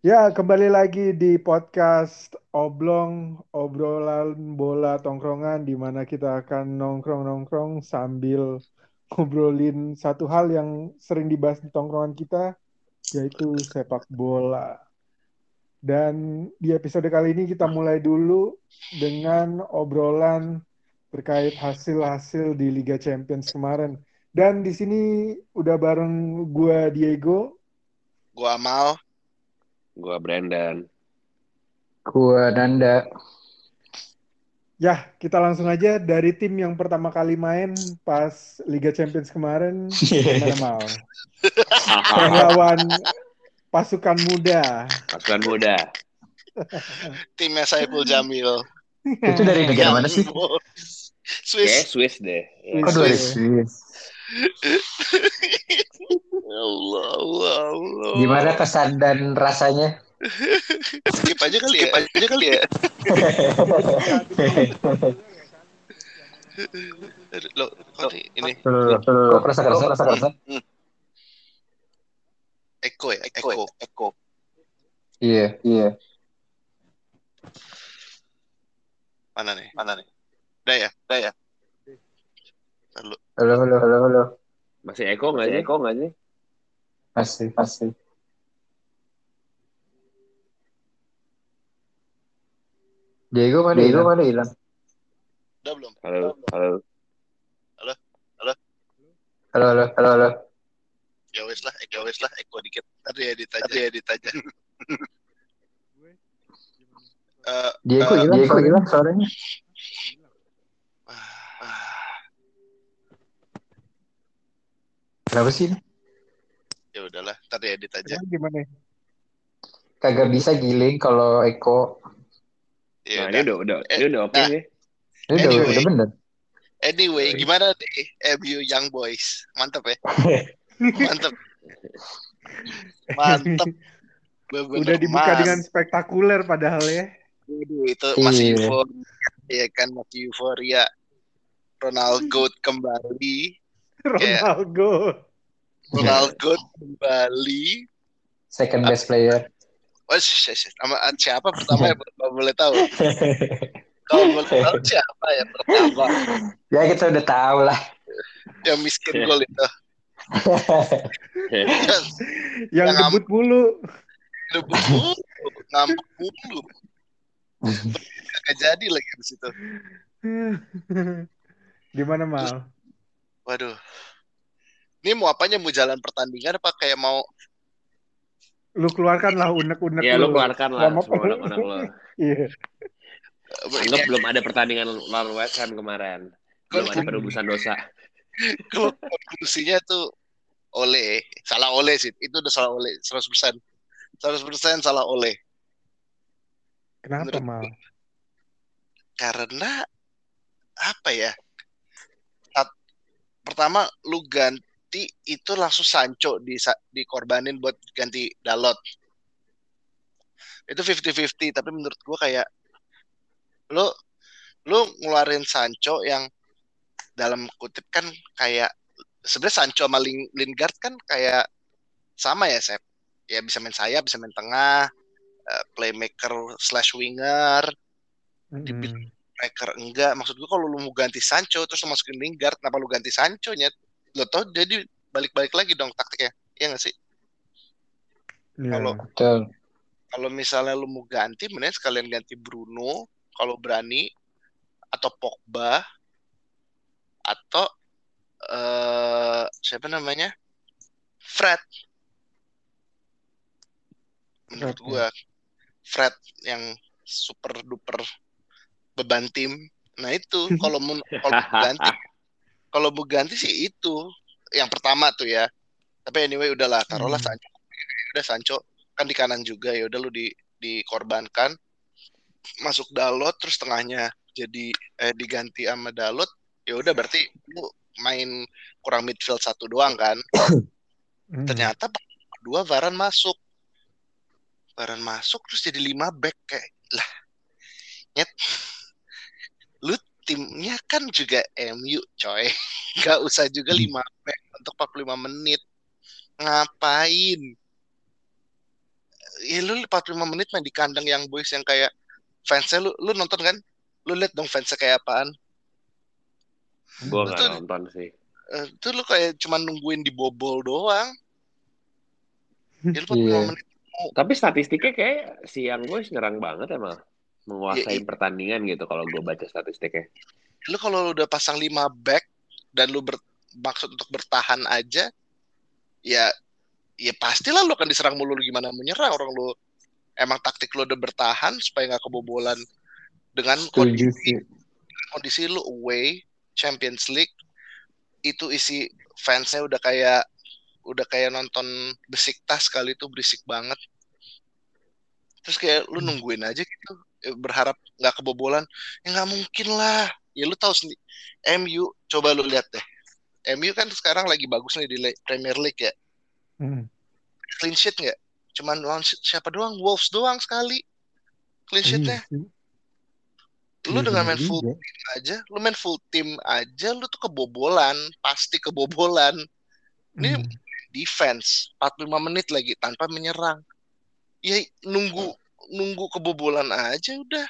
Ya, kembali lagi di podcast Oblong, obrolan bola tongkrongan di mana kita akan nongkrong-nongkrong sambil ngobrolin satu hal yang sering dibahas di tongkrongan kita, yaitu sepak bola. Dan di episode kali ini kita mulai dulu dengan obrolan terkait hasil-hasil di Liga Champions kemarin. Dan di sini udah bareng gua Diego, Gua Amal. Gua Brandon. Gua Nanda. Ya, kita langsung aja dari tim yang pertama kali main pas Liga Champions kemarin, gimana Mal? Lawan pasukan muda. Pasukan muda. Timnya Saiful Jamil. Itu dari negara mana sih? Kayak Swiss. Swiss deh. Oh, dari Swiss. Allah, Allah, Allah. Gimana kesan dan rasanya? Skip aja kali ya. Skip aja kali ya. Lo, lo ini kok kerasa kerasa kerasa kerasa? Eko ya, Eko, Eko. Iya, iya. Mana nih? Mana nih? Udah ya, udah ya. Lalu Halo, halo, halo, halo. Masih Eko nggak sih? Eko nggak sih? Pasti, pasti. Diego mana? Diego mana hilang? udah belum? Halo, halo. Halo, halo, halo, halo. Ya wes lah, Eko wes lah, Eko dikit. Tadi ya ditanya, tadi ya ditanya. Eh, Diego eh, hilang, Diego hilang suaranya. Kenapa sih? ya udahlah, tadi ya ditanya. Emang gimana? Kagak bisa giling kalau Eko. Ya Nah, ini udah. udah udah Eh, ini udah oke nah. sih. Ini udah, Anyway. udah bener. Anyway, gimana nih MU Young Boys? Mantep ya? Mantep. Mantep. Bener-bener Udah dibuka mas. dengan spektakuler padahal ya. Waduh, itu masih Iya. euforia. Ya kan, masih euforia. Ronaldo kembali. Ronaldo. Ronaldo kembali. Second best player. Oh, sh- sh- sh- sama siapa pertama ya? Kalau boleh tahu. Kalau boleh tahu siapa yang pertama? ya kita udah tahu lah. Yang miskin gol itu. Yang Yang Yang debut mulu. debut mulu, ngambek mulu. Gak jadi lagi di situ. Gimana Mal? Waduh. Ini mau apanya? Mau jalan pertandingan apa kayak mau Lu keluarkan lah unek-unek Ya lu keluarkan lah anak-anak lo. Iya. Anggap belum ada pertandingan lawan West Ham kemarin. Belum ada penebusan dosa. kalau konklusinya tuh oleh salah oleh sih itu udah salah oleh 100% 100% salah oleh Kenapa Mal? karena apa ya pertama lu ganti itu langsung Sancho di dikorbanin buat ganti Dalot. Itu 50-50 tapi menurut gua kayak lu lu ngeluarin Sancho yang dalam kutip kan kayak sebenarnya Sancho sama Lin- Lingard kan kayak sama ya Sep? Ya bisa main sayap bisa main tengah eh, playmaker slash winger. Mm-mm. Striker enggak. Maksud gua kalau lu mau ganti Sancho terus lu masukin Lingard kenapa lu ganti Sancho nyet lo tau jadi balik-balik lagi dong taktiknya Iya nggak sih? Iya. Kalau- Betul. kalau misalnya lu mau ganti mending sekalian ganti Bruno kalau berani atau Pogba atau eh siapa namanya? Fred. Menurut Fred, gua Fred yang super duper beban tim. Nah itu. Kalau mau kalau ganti kalau mau ganti sih itu. Yang pertama tuh ya. Tapi anyway udahlah taruhlah Hmm. Sancho. Udah Sancho. Kan di kanan juga ya udah lu di dikorbankan. Masuk Dalot terus tengahnya jadi eh, diganti sama Dalot ya udah berarti lu main kurang midfield satu doang kan? Mm. ternyata kedua Varan masuk. Varan masuk terus jadi lima back kayak lah nyet lu timnya kan juga MU coy. Nggak usah juga lima back untuk 45 menit. Ngapain? Ya lu 45 menit main di kandang yang boys yang kayak fansnya lu lu nonton kan? Lu lihat dong fansnya kayak apaan? Gue nggak nonton sih. Eh, itu lu kayak cuma nungguin di bobol doang. Ya lu 45 Iya. menit Tapi statistiknya kayak si Young Boys nyerang banget emang. Menguasai iya. pertandingan gitu kalau gue baca statistiknya. lu kalau udah pasang 5 back dan lu bermaksud untuk bertahan aja ya ya pastilah lu akan diserang mulu lu gimana menyerang orang lu emang taktik lu udah bertahan supaya nggak kebobolan dengan kondisi kondisi lu away Champions League itu isi fansnya udah kayak udah kayak nonton Besiktas kali itu berisik banget terus kayak lu Hmm. nungguin aja gitu berharap nggak kebobolan ya nggak mungkin lah. Ya lu tahu sendiri MU coba lu lihat deh. MU kan sekarang lagi bagus nih di Premier League ya. Hmm. clean sheet nggak? Cuman lawan si- siapa doang? Wolves doang sekali. Clean sheetnya. Iya sih. lu Iya, dengan bener main full team aja lu main full team aja lu tuh kebobolan. Pasti kebobolan. Ini Hmm. defense 45 menit lagi tanpa menyerang. Ya nunggu nunggu kebobolan aja udah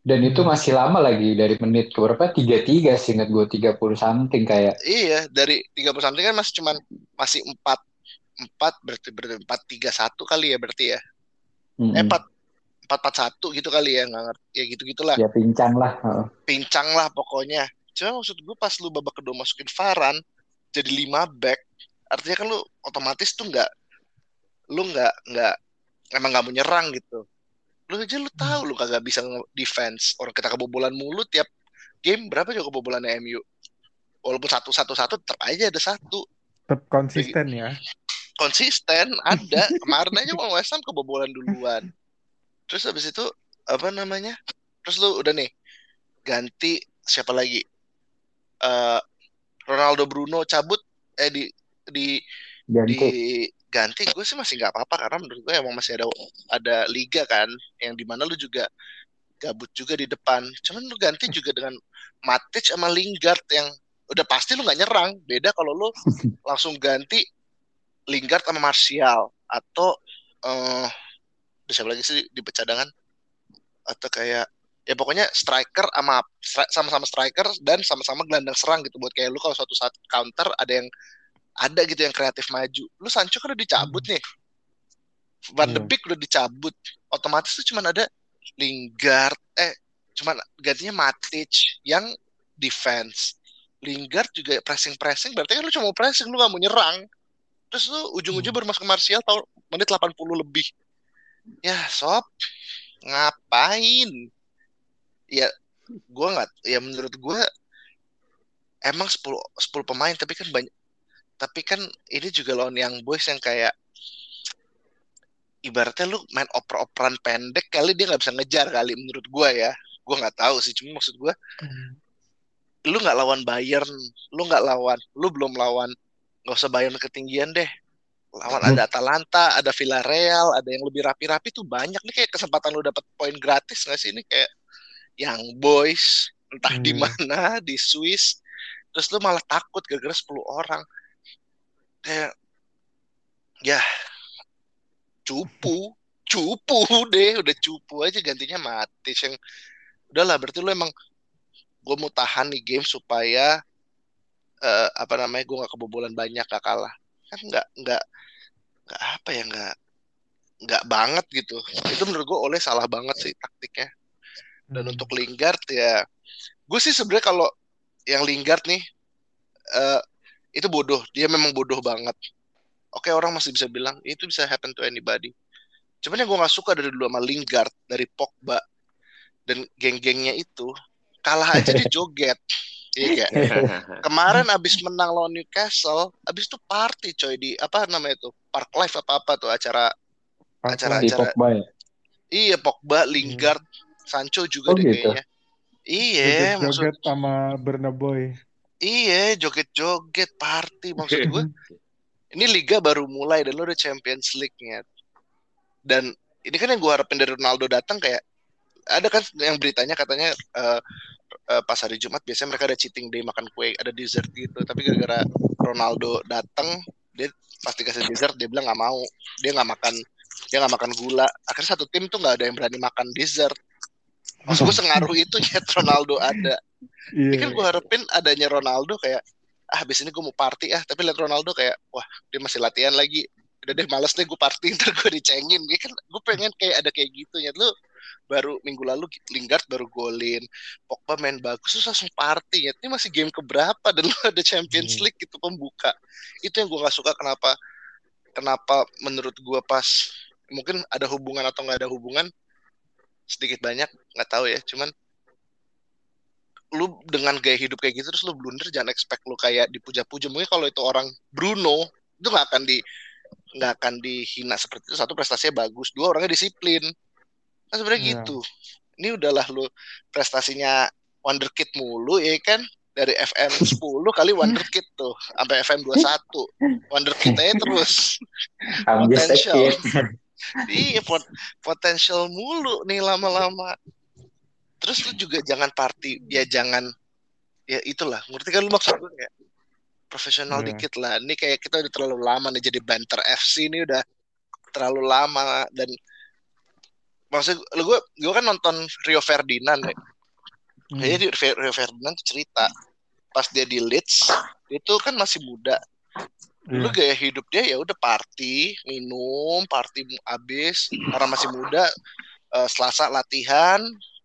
Dan itu Hmm. masih lama lagi dari menit ke berapa? Tiga tiga sih ingat gue 30 something kayak. iya dari 30 something kan masih cuman masih 4 4 berarti berarti 4 3 1 kali ya berarti ya Mm-mm. eh 4 4 4 1 gitu kali ya nggak ngerti ya gitu gitulah Ya pincang lah. Pincang lah pokoknya cuma maksud gue pas lu babak kedua masukin Varan jadi 5 back artinya kan lu otomatis tuh nggak lu nggak nggak emang nggak mau nyerang gitu. Lu aja lu tahu lu kagak bisa defense orang kita kebobolan mulu tiap game berapa juga kebobolannya MU walaupun satu satu satu tetap aja ada satu. Tetap konsisten ya. konsisten ada. Kemarin aja mau West Ham kebobolan duluan. Terus habis itu apa namanya? Terus lu udah nih ganti siapa lagi? Eh Ronaldo Bruno cabut eh di di Ganti. di ganti gue sih masih nggak apa-apa karena menurut gue emang masih ada ada liga kan yang di mana lu juga gabut juga di depan. Cuman lu ganti juga dengan Matic sama Lingard yang udah pasti lu nggak nyerang. Beda kalau lu langsung ganti Lingard sama Martial atau eh ada siapa lagi sih di cadangan atau kayak ya pokoknya striker sama sama-sama striker dan sama-sama gelandang serang gitu buat kayak lu. Kalau suatu saat counter ada yang ada gitu yang kreatif maju. Lu Sancho kan udah dicabut nih. Van de Iya. Beek udah dicabut. Otomatis tuh cuman ada Lingard eh cuman gantinya Matic yang defense. Lingard juga pressing-pressing berarti kan lu cuma mau pressing lu gak mau nyerang. Terus lu ujung-ujung baru masuk ke Martial tahun menit 80 lebih. Ya, sob. Ngapain? Ya gua nggak ya menurut gua emang 10 10 pemain tapi kan banyak tapi kan ini juga lawan yang boys yang kayak ibaratnya lu main oper-operan pendek kali dia nggak bisa ngejar kali menurut gua ya. Gua nggak tahu sih cuma maksud gua lu nggak lawan Bayern lu nggak lawan lu belum lawan nggak usah Bayern ketinggian deh. Lawan ada Atalanta ada Villarreal ada yang lebih rapi-rapi tuh banyak nih kayak kesempatan lu dapat poin gratis nggak sih? Ini kayak yang boys entah di Hmm. mana di Swiss terus lu malah takut gara-gara 10 orang kayak ya cupu cupu deh udah cupu aja gantinya mati yang udahlah berarti lu emang gue mau tahan nih game supaya eh, apa namanya gue nggak kebobolan banyak gak kalah. Kan nggak nggak nggak apa ya nggak nggak banget gitu. Itu menurut gue oleh salah banget sih taktiknya. Dan Hmm. untuk Lingard ya gue sih sebenarnya kalau yang Lingard nih eh, itu bodoh dia memang bodoh banget oke orang masih bisa bilang itu bisa happen to anybody cuman yang gue nggak suka dari dulu sama Lingard dari Pogba dan geng-gengnya itu kalah aja dia joget iya gak? kemarin abis menang lawan Newcastle abis itu party coy di apa namanya itu Park Life apa apa tuh acara acara- Di acara- Pogba ya. iya Pogba Lingard Sancho juga Oh, deh gitu. kayaknya iya maksud sama Burna Boy. Iya, joget-joget party maksud gue. Ini liga baru mulai dan lo udah Champions League-nya. Dan ini kan yang gue harapin dari Ronaldo datang kayak ada kan yang beritanya katanya eh, eh, pas hari Jumat biasanya mereka ada cheating day makan kue, ada dessert gitu. Tapi gara-gara Ronaldo datang dia pas dikasih dessert dia bilang nggak mau dia nggak makan dia nggak makan gula akhirnya satu tim tuh nggak ada yang berani makan dessert maksud gue sengaruh itu nyet Ronaldo ada ini Iya. kan gue harapin adanya Ronaldo kayak ah habis ini gue mau party ah. Tapi lihat Ronaldo kayak wah dia masih latihan lagi. Udah deh males deh gue party ntar gue dicengin. Dia kan gue pengen kayak ada kayak gitu. Ya lu baru minggu lalu Lingard baru golin Pogba main bagus terus langsung party. Ya ini masih game keberapa? Dan lu ada Champions Hmm. League gitu pembuka. Itu yang gue nggak suka kenapa kenapa menurut gue pas mungkin ada hubungan atau nggak ada hubungan sedikit banyak nggak tahu ya. Cuman lu dengan gaya hidup kayak gitu terus lu blunder jangan expect lu kayak dipuja-puja. Mungkin kalau itu orang Bruno itu nggak akan di nggak akan dihina seperti itu. Satu prestasinya bagus. Dua orangnya disiplin. Kan sebenarnya Iya. gitu. Ini udahlah lu prestasinya wonderkid mulu ya kan? Dari FM 10 kali wonderkid tuh sampai FM 21 wonderkid aja terus. Potential. iya pot- potensial mulu nih lama-lama terus lu juga jangan party ya jangan ya itulah ngerti kan lu maksud gue kayak profesional Iya. dikit lah ini kayak kita udah terlalu lama nih jadi banter FC ini udah terlalu lama dan maksud lu gue gue kan nonton Rio Ferdinand ya Hmm. jadi Rio Ferdinand tuh cerita pas dia di Leeds itu kan masih muda dulu Iya. gaya hidup dia ya udah party minum party abis karena masih muda eh, selasa latihan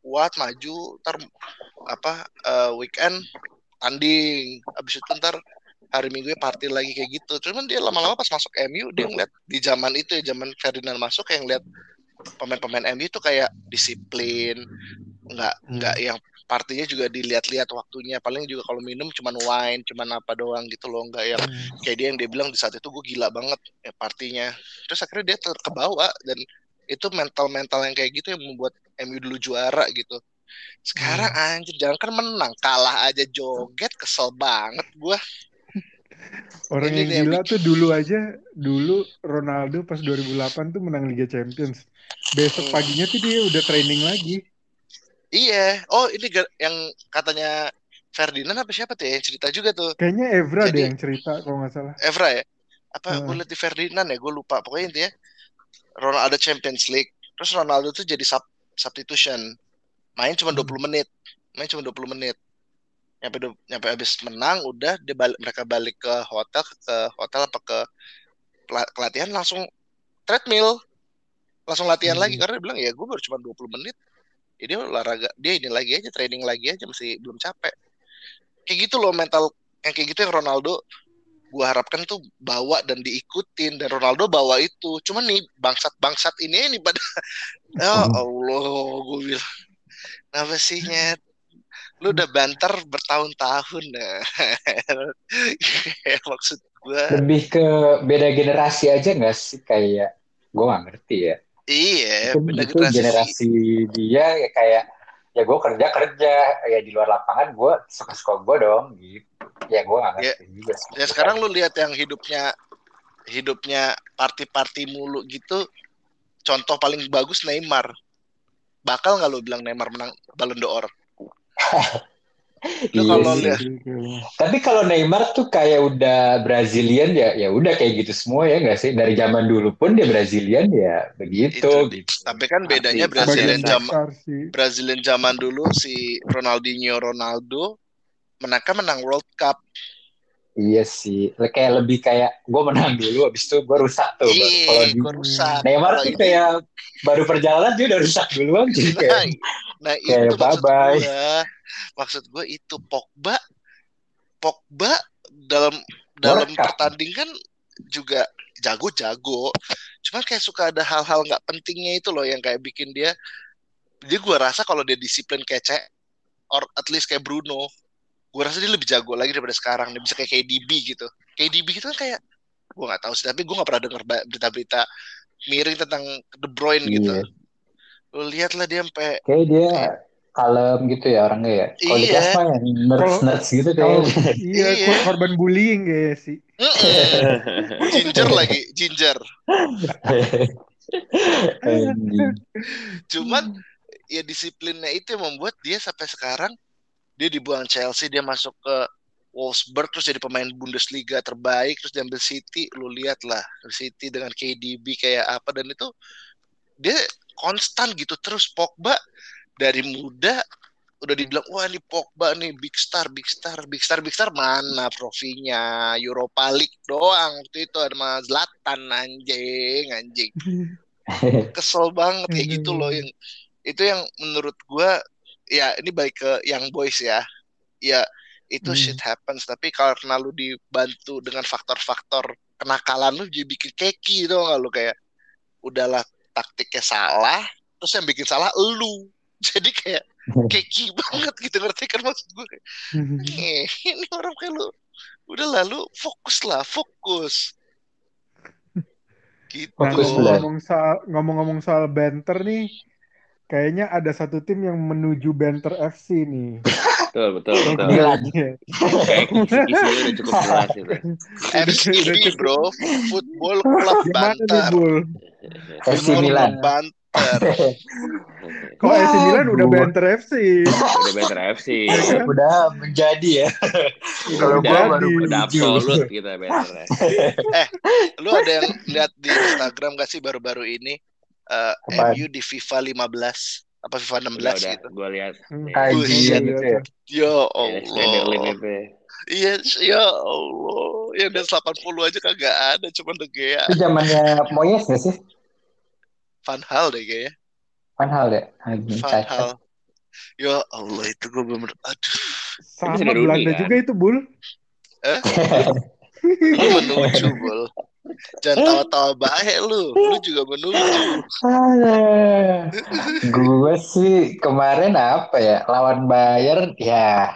kuat maju ntar apa eh, weekend tanding. Abis itu ntar hari minggu party lagi kayak gitu. Cuman dia lama-lama pas masuk MU dia ngeliat di zaman itu ya zaman Ferdinand masuk kayak ngeliat pemain-pemain MU tuh kayak disiplin nggak nggak yang partinya juga dilihat-lihat waktunya. Paling juga kalau minum cuman wine cuman apa doang gitu loh. Nggak yang Hmm. kayak dia yang dia bilang di saat itu gue gila banget ya partinya. Terus akhirnya dia ter- kebawa dan itu mental mental yang kayak gitu yang membuat MU dulu juara gitu sekarang anjir jangan kan menang kalah aja joget kesel banget gue Orang Ini yang nih yang gila tuh dulu aja, dulu Ronaldo pas 2008 tuh menang Liga Champions. Besok Hmm. paginya tuh dia udah training lagi. iya oh ini yang katanya Ferdinand apa siapa tuh ya yang cerita juga tuh Kayaknya Evra Jadi- deh yang cerita kalau nggak salah. Evra ya apa Hmm. gue liat di Ferdinand ya gue lupa pokoknya intinya Ronaldo ada Champions League terus Ronaldo tuh jadi sub substitution. Main cuma Hmm. 20 menit main cuma 20 menit. Nyampe nyampe habis menang udah dia balik mereka balik ke hotel ke hotel apa ke pela- ke latihan langsung treadmill. Langsung latihan Hmm. lagi karena dia bilang ya gue baru cuma 20 menit. Dia olahraga dia ini lagi aja training lagi aja masih belum capek. Kayak gitu loh mental yang kayak gitu yang Ronaldo gua harapkan tuh bawa dan diikutin dan Ronaldo bawa itu cuman nih bangsat bangsat ini nih pada ya Allah gue bilang apa sih nyet lu udah banter bertahun-tahun nah. maksud gua Lebih ke beda generasi aja nggak sih kayak gue nggak ngerti ya. iya Mungkin beda itu generasi, generasi dia ya kayak ya gue kerja kerja ya di luar lapangan gue suka suka gue dong gitu. Ya gue nggak ngerti juga sih. ya sekarang lu lihat yang hidupnya hidupnya party-party mulu gitu contoh paling bagus Neymar bakal nggak lu bilang Neymar menang Ballon d'Or lu Iya kalau sih. lihat Tapi kalau Neymar tuh kayak udah Brazilian ya, ya udah kayak gitu semua ya nggak sih? Dari zaman dulu pun dia Brazilian ya begitu. Itu. gitu. tapi kan bedanya Arti- Brazilian zaman. Brazilian zaman dulu si Ronaldinho Ronaldo mereka menang World Cup Iya sih, kayak lebih kayak gue menang dulu, habis itu gue rusak tuh. Kalau Iya, di gue rusak. Neymar tuh ini- kayak baru perjalanan dia udah rusak duluan jadi Nah, kayak nah kayak itu maksud bye-bye. gue. Maksud gue itu Pogba, Pogba dalam dalam World Cup. pertandingan juga jago-jago. Cuman kayak suka ada hal-hal nggak pentingnya itu loh yang kayak bikin dia. Jadi gue rasa kalau dia disiplin kayak Cek, or at least kayak Bruno, gue rasa dia lebih jago lagi daripada sekarang. Dia bisa kayak KDB gitu. KDB gitu kan kayak gue nggak tahu sih, tapi gue nggak pernah dengar berita-berita miring tentang De Bruyne gitu. Iya. Lu lihat lah dia sampai kayak dia kalem gitu ya orangnya ya. Kalau di Iya. mah yang nerds-nerds gitu Kalau kayak. iya Iya. kor- korban bullying kayaknya sih. Ginger lagi, ginger. Cuman ya disiplinnya itu yang membuat dia sampai sekarang dia dibuang Chelsea, dia masuk ke Wolfsburg terus jadi pemain Bundesliga terbaik terus diambil City. Lu lihat lah City dengan KDB kayak apa. Dan itu dia konstan gitu terus. Pogba dari muda udah dibilang wah ini Pogba nih big star big star big star big star. Mana trofinya Europa League doang. Waktu itu sama Zlatan anjing anjing. Kesel banget kayak gitu loh yang itu yang menurut gua ya ini balik ke yang boys ya. Ya itu Hmm. shit happens. Tapi karena lu dibantu dengan faktor-faktor kenakalan lu jadi bikin keki tuh nggak lu? Kayak udahlah taktiknya salah. Terus yang bikin salah lu. Jadi kayak keki banget gitu ngerti kan maksud gue? Eh, ini orang kayak lu. Udah lalu fokus. Lah fokus gitu. Nah, Fokus lah. ngomong soal ngomong-ngomong soal banter nih, kayaknya ada satu tim yang menuju banter FC nih. Betul, betul, betul. Gimana? Kayak kisi-kisinya udah cukup jelas gitu. Udah cukup. bro Football Club Banter? FC Milan. Banter Kok AC Ya, Milan udah banter FC? Udah better FC. udah menjadi ya. Kalau Udah gua baru Udah absolut kita better. lu ada yang lihat di Instagram gak sih baru-baru ini eh Apaan? MU di FIFA 15 apa FIFA 16 Udah, udah. gitu Gue lihat. Hmm. Nih, Anjing Buset. gitu ya. ya ya, Allah iya ya Allah yang dari 80 aja kagak ada cuma De Gea Itu zamannya Moyes gak sih? Van Hal deh kayaknya Van Hal ya? Anjing Van. Hal ya Allah itu gue bener aduh Sama Belanda kan? juga itu, Bul. lu menuju bol jangan tawa-tawa baik lu. Lu juga menuju gue sih kemarin apa ya? Lawan Bayern ya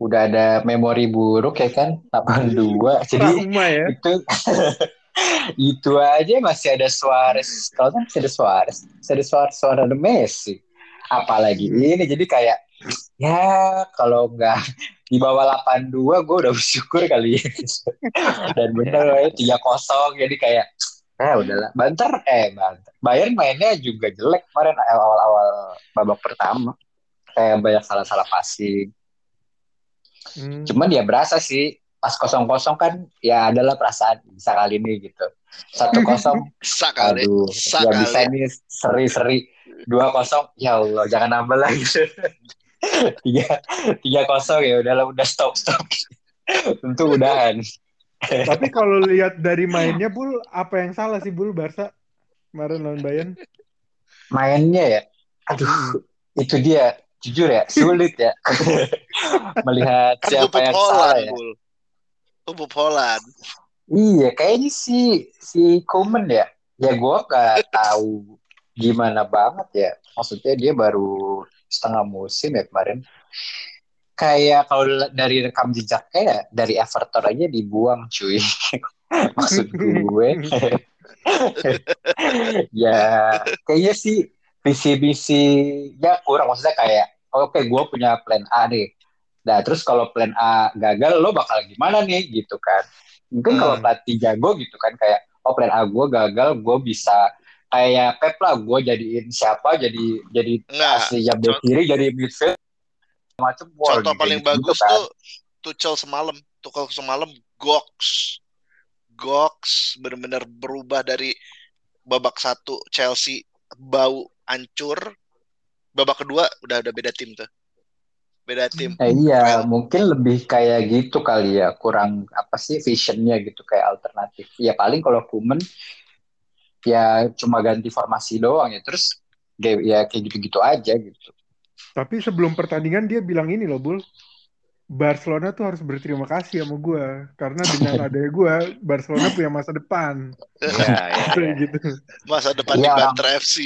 udah ada memori buruk ya kan? 82 jadi Trauma ya. itu itu aja masih ada Suarez. Kalau kan masih ada Suarez? Masih ada Suarez suara ada Messi. Apalagi Hmm. ini jadi kayak ya kalau nggak di bawah 82 gue udah bersyukur kali ya. dan bener tiga kosong. Jadi kayak eh udahlah. Banter eh banter. Bayern mainnya juga jelek kemarin awal-awal babak pertama. Kayak banyak salah-salah passing. Hmm. cuman ya berasa sih pas kosong kosong kan ya adalah perasaan bisa kali ini gitu. satu kosong. Bisa kali aduh bisa ya bisa nih seri-seri. dua kosong ya Allah jangan nambah lagi tiga tiga kosong ya udahlah udah stop stop. Tentu udahan. Tapi kalau lihat dari mainnya, Bul, apa yang salah sih, Bul, Barca? Kemarin lawan Bayern. mainnya ya? Aduh itu dia. Jujur ya sulit ya. Melihat kan siapa yang salah ya. Bul. Holland. Iya kayaknya si si Kuman ya. Ya gue gak tahu gimana banget ya. Maksudnya dia baru setengah musim ya kemarin. Kayak kalau dari rekam jejaknya ya dari Everton aja dibuang cuy. Maksud gue. Ya kayaknya sih visi-visi ya kurang maksudnya kayak oke gue punya plan A nih. Nah terus kalau plan A gagal lo bakal gimana nih gitu kan. Mungkin kalau Hmm. pelatih jago gitu kan kayak oh plan A gue gagal gue bisa kayak Pep lah gue jadiin siapa jadi jadi Enggak, asli jam contoh- kiri jadi midfield macam contoh kayak paling gitu-gitu bagus kan. tuh Tuchel semalam Tuchel semalam Gox Gox benar-benar berubah dari babak satu Chelsea bau hancur babak kedua udah udah beda tim tuh beda tim Eh, iya, Well. mungkin lebih kayak gitu kali ya, kurang apa sih visionnya gitu kayak alternatif. Ya paling kalau Kuman ya cuma ganti formasi doang ya, terus ya ya kayak gitu-gitu aja gitu. Tapi sebelum pertandingan dia bilang ini loh, Bul. Barcelona tuh harus berterima kasih sama gue karena dengan adanya gue Barcelona punya masa depan Ya, ya, ya. gitu. masa depan di Iya, orang- Banter FC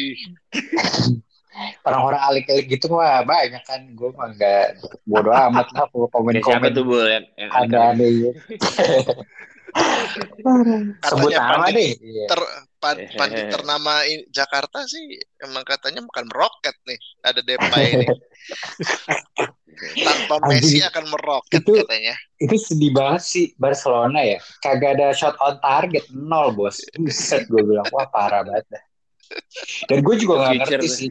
Orang-orang alik-alik gitu mah banyak kan, gue mah nggak bodo amat lah kalau Kayak siapa komen-komen tuh Bul yang, yang ada-ada gitu. Sebut Katanya nama deh. Ter pandit ternama i- Jakarta sih emang katanya bukan meroket nih ada Depay ini tanpa Messi akan meroket Itu- katanya Itu sedih banget sih Barcelona ya. Kagak ada shot on target nol bos. Buset gue bilang wah parah banget dah. Dan gue juga nggak ngerti sih.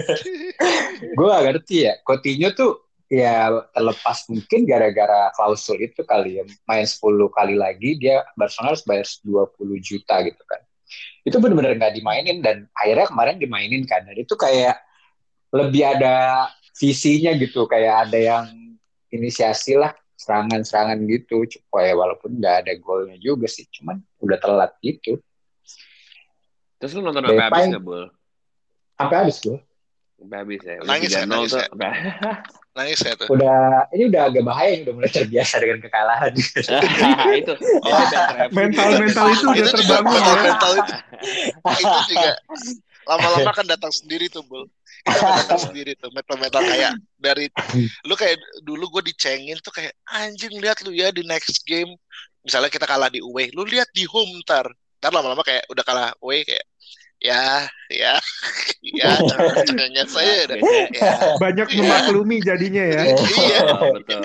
gue gak ngerti ya. Coutinho tuh ya terlepas mungkin gara-gara klausul itu kali ya main 10 kali lagi dia Barcelona harus bayar 20 juta gitu kan. Itu benar-benar nggak dimainin dan akhirnya kemarin dimainin kan. Dan itu kayak lebih ada visinya gitu kayak ada yang inisiasi lah serangan-serangan gitu. Supaya walaupun nggak ada golnya juga sih cuman udah telat gitu. Terus lu nonton sampai habis nggak, Bul? sampai habis gue Sampai habis ya? Udah Nangis ya, 3-0 nangis tuh. ya. Nangis ya tuh. udah ini udah agak bahaya udah mulai terbiasa dengan kekalahan itu. Oh, Mental-mental itu udah Itu juga terbangun ya. mental-mental itu, itu juga lama-lama kan datang sendiri tuh, Bul. Akan datang sendiri tuh, mental-mental kayak dari lu kayak dulu gue dicengin tuh kayak anjing lihat lu ya di next game. Misalnya kita kalah di away, lu lihat di home ntar. Ntar lama-lama kayak udah kalah away kayak ya, ya, ya, jangan saya udah. Ya, Banyak memaklumi jadinya ya. iya. Oh, betul.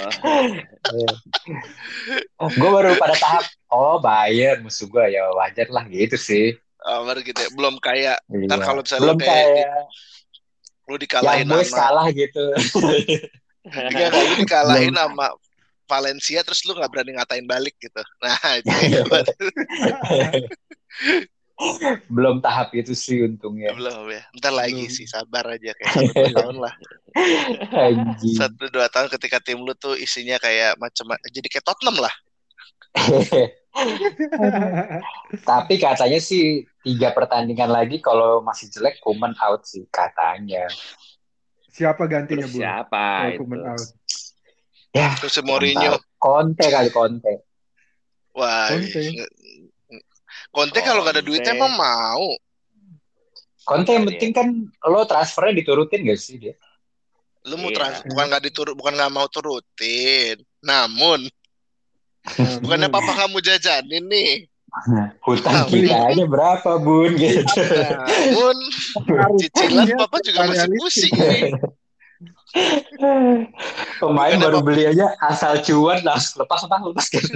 gue baru pada tahap oh Bayern musuh gue ya wajar lah gitu sih Oh, baru gitu ya. Belum kayak ntar Iya. kalau misalnya belum lu kayak di- kayak lu dikalahin boys sama kalah gitu Enggak, lu dikalahin sama Valencia terus lu nggak berani ngatain balik gitu. Nah, itu Iya. Belum tahap itu sih untungnya belum ya. Ntar lagi Belum. sih, sabar aja kayak satu dua tahun lah. Anjing. Satu dua tahun ketika tim lu tuh isinya kayak macam jadi kayak Tottenham lah. Tapi katanya sih tiga pertandingan lagi kalau masih jelek Kuman out sih katanya. Siapa gantinya, Terus Bu? siapa itu? Koeman out. Ya, Terus si Mourinho, Conte kali Conte. wah. Conte. Conte kalau gak ada duitnya emang mau. Conte yang penting kan lo transfernya diturutin gak sih dia? Lu mau Iya. trans bukan nggak diturut bukan nggak mau turutin. Namun bukannya Bu. papa kamu jajanin nih. Hutang kita aja berapa bun gitu. Namun cicilan Iya, papa juga masih pusing nih. Pemain baru apa- beli aja asal cuan langsung lepas lepas lepas gitu.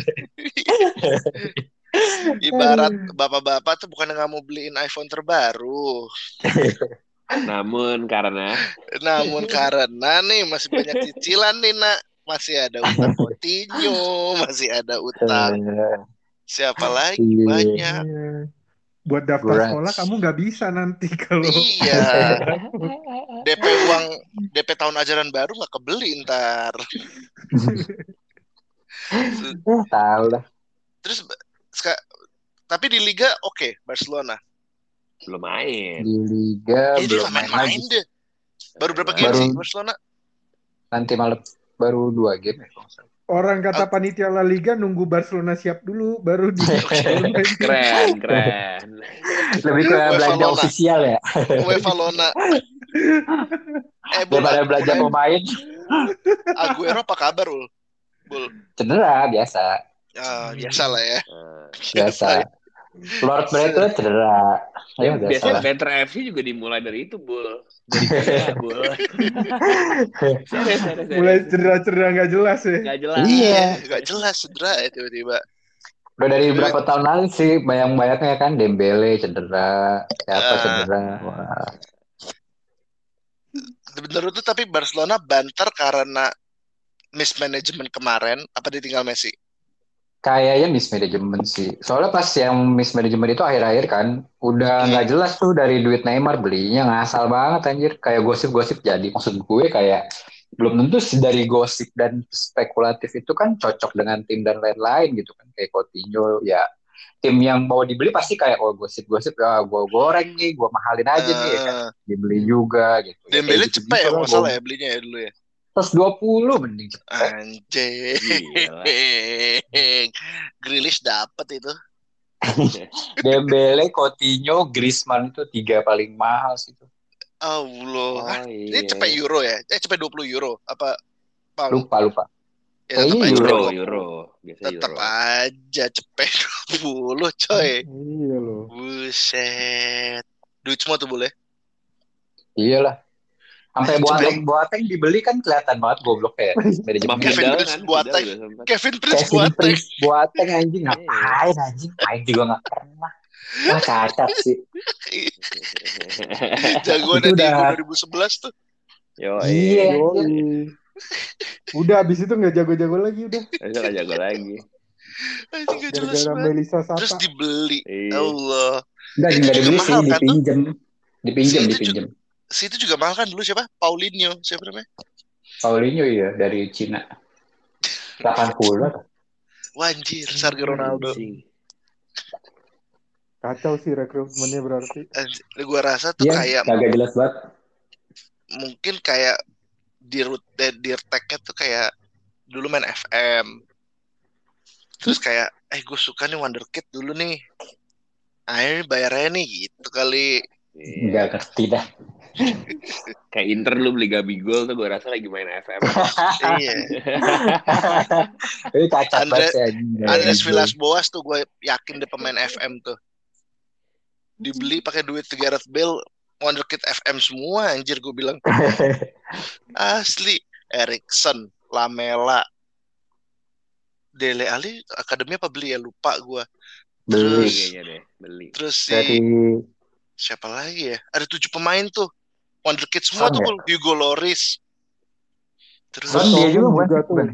Ibarat bapak-bapak tuh bukan nggak mau beliin iPhone terbaru. Namun karena Namun karena nih masih banyak cicilan nih nak, masih ada utang Coutinho, masih ada utang siapa lagi Iya. banyak. Buat daftar Berat. sekolah kamu nggak bisa nanti kalau Iya, DP uang DP tahun ajaran baru nggak kebeli ntar. Eh, tahu lah. Terus tapi di Liga oke Barcelona. belum main. Di Liga Ini belum main main-main lagi. deh. Baru berapa game Baru- sih Barcelona? Nanti malam baru dua game ya. orang kata panitia La Liga nunggu Barcelona siap dulu baru di Keren, keren. Lebih ke belanja ofisial ya. UEFA Lona. eh, Daripada belanja pemain Aguero apa kabar, Ul? Bul. cedera biasa. Ah, biasa lah ya. Biasa. Lord Breto cedera. Ayo biasa Biasanya. Banter FC juga dimulai dari itu, Bul. Dari cedera, Bul. Serius, serius, serius. mulai cedera-cedera nggak jelas ya. Nggak jelas. Iya. Gak jelas cedera ya tiba-tiba. Udah dari berapa tahun lalu sih bayang-bayangnya kan Dembele cedera, siapa Ah. cedera. Wah. Menurut tuh tapi Barcelona banter karena mismanagement kemarin apa ditinggal Messi? Kayaknya mismanagement sih. Soalnya pas yang mismanagement itu akhir-akhir kan, udah Hmm. nggak jelas tuh dari duit Neymar belinya ngasal banget anjir. Kayak gosip-gosip jadi. Maksud gue kayak belum tentu sih dari gosip dan spekulatif itu kan cocok dengan tim dan lain-lain gitu kan. Kayak Coutinho ya tim yang mau dibeli pasti kayak oh gosip-gosip ya gue goreng nih, gue mahalin aja nih ya kan. Eh, Dibeli juga gitu. Dembele gitu-gitu cepet ya lah, masalah ya belinya ya dulu ya. 120 mending. Anjing. Gila. Grealish dapet itu. Dembele, Coutinho, Griezmann itu tiga paling mahal sih itu. Allah. Hah, Oh, Ini iya. cepet euro ya? Eh cepet 20 euro apa pound? Lupa lupa. Ya, tetep Kayaknya aja Euro, cepet 20. euro. Biasa euro. aja cepet 20 coy. Iya loh. Buset. Duit semua tuh boleh. Iyalah. Sampai Coba. Boateng Boateng dibeli kan kelihatan banget goblok ya. Manajemen. Kevin Prince kan, Boateng. Sempat. Kevin Prince Kevin Boateng. Prince Boateng anjing ngapain anjing? Main juga nggak pernah. Wah cacat sih. Jagoan udah- 2011 tuh. Yo, Iya. Udah abis itu nggak jago-jago lagi udah. Bisa gak jago lagi. Anjing jelas Terus dibeli. Iya. Allah. Enggak, enggak dibeli sih, kan, tuh? Dipinjem. Dipinjem, Si itu dipinjem. Si itu juga mahal kan dulu siapa? Paulinho. Siapa namanya? Paulinho iya dari Cina. 80 atau? Wah anjir, Sergio Ronaldo. Kacau sih rekrutmennya berarti. Anjir, Gua rasa tuh Iya, kayak kagak jelas banget. mungkin kayak di root eh, di tag-nya tuh kayak dulu main FM. Terus kayak eh gue suka nih Wonderkid dulu nih. Ayo bayarnya nih gitu kali. Enggak ngerti dah. Kayak Inter lu beli Gabigol tuh gue rasa lagi main FM. iya. Ini cacat Andre- banget anjing. Andres Villas Boas tuh gue yakin dia pemain FM tuh. Dibeli pakai duit 300 bel Wonderkid FM semua anjir gue bilang. Asli Erikson, Lamela, Dele Ali akademi apa beli ya lupa gue. Beli Terus kayaknya deh, beli. terus si Dari siapa lagi ya? Ada tujuh pemain tuh. Wonderkid semua Son tuh ya? Hugo Loris. Terus Son dia juga juga tuh. bukan?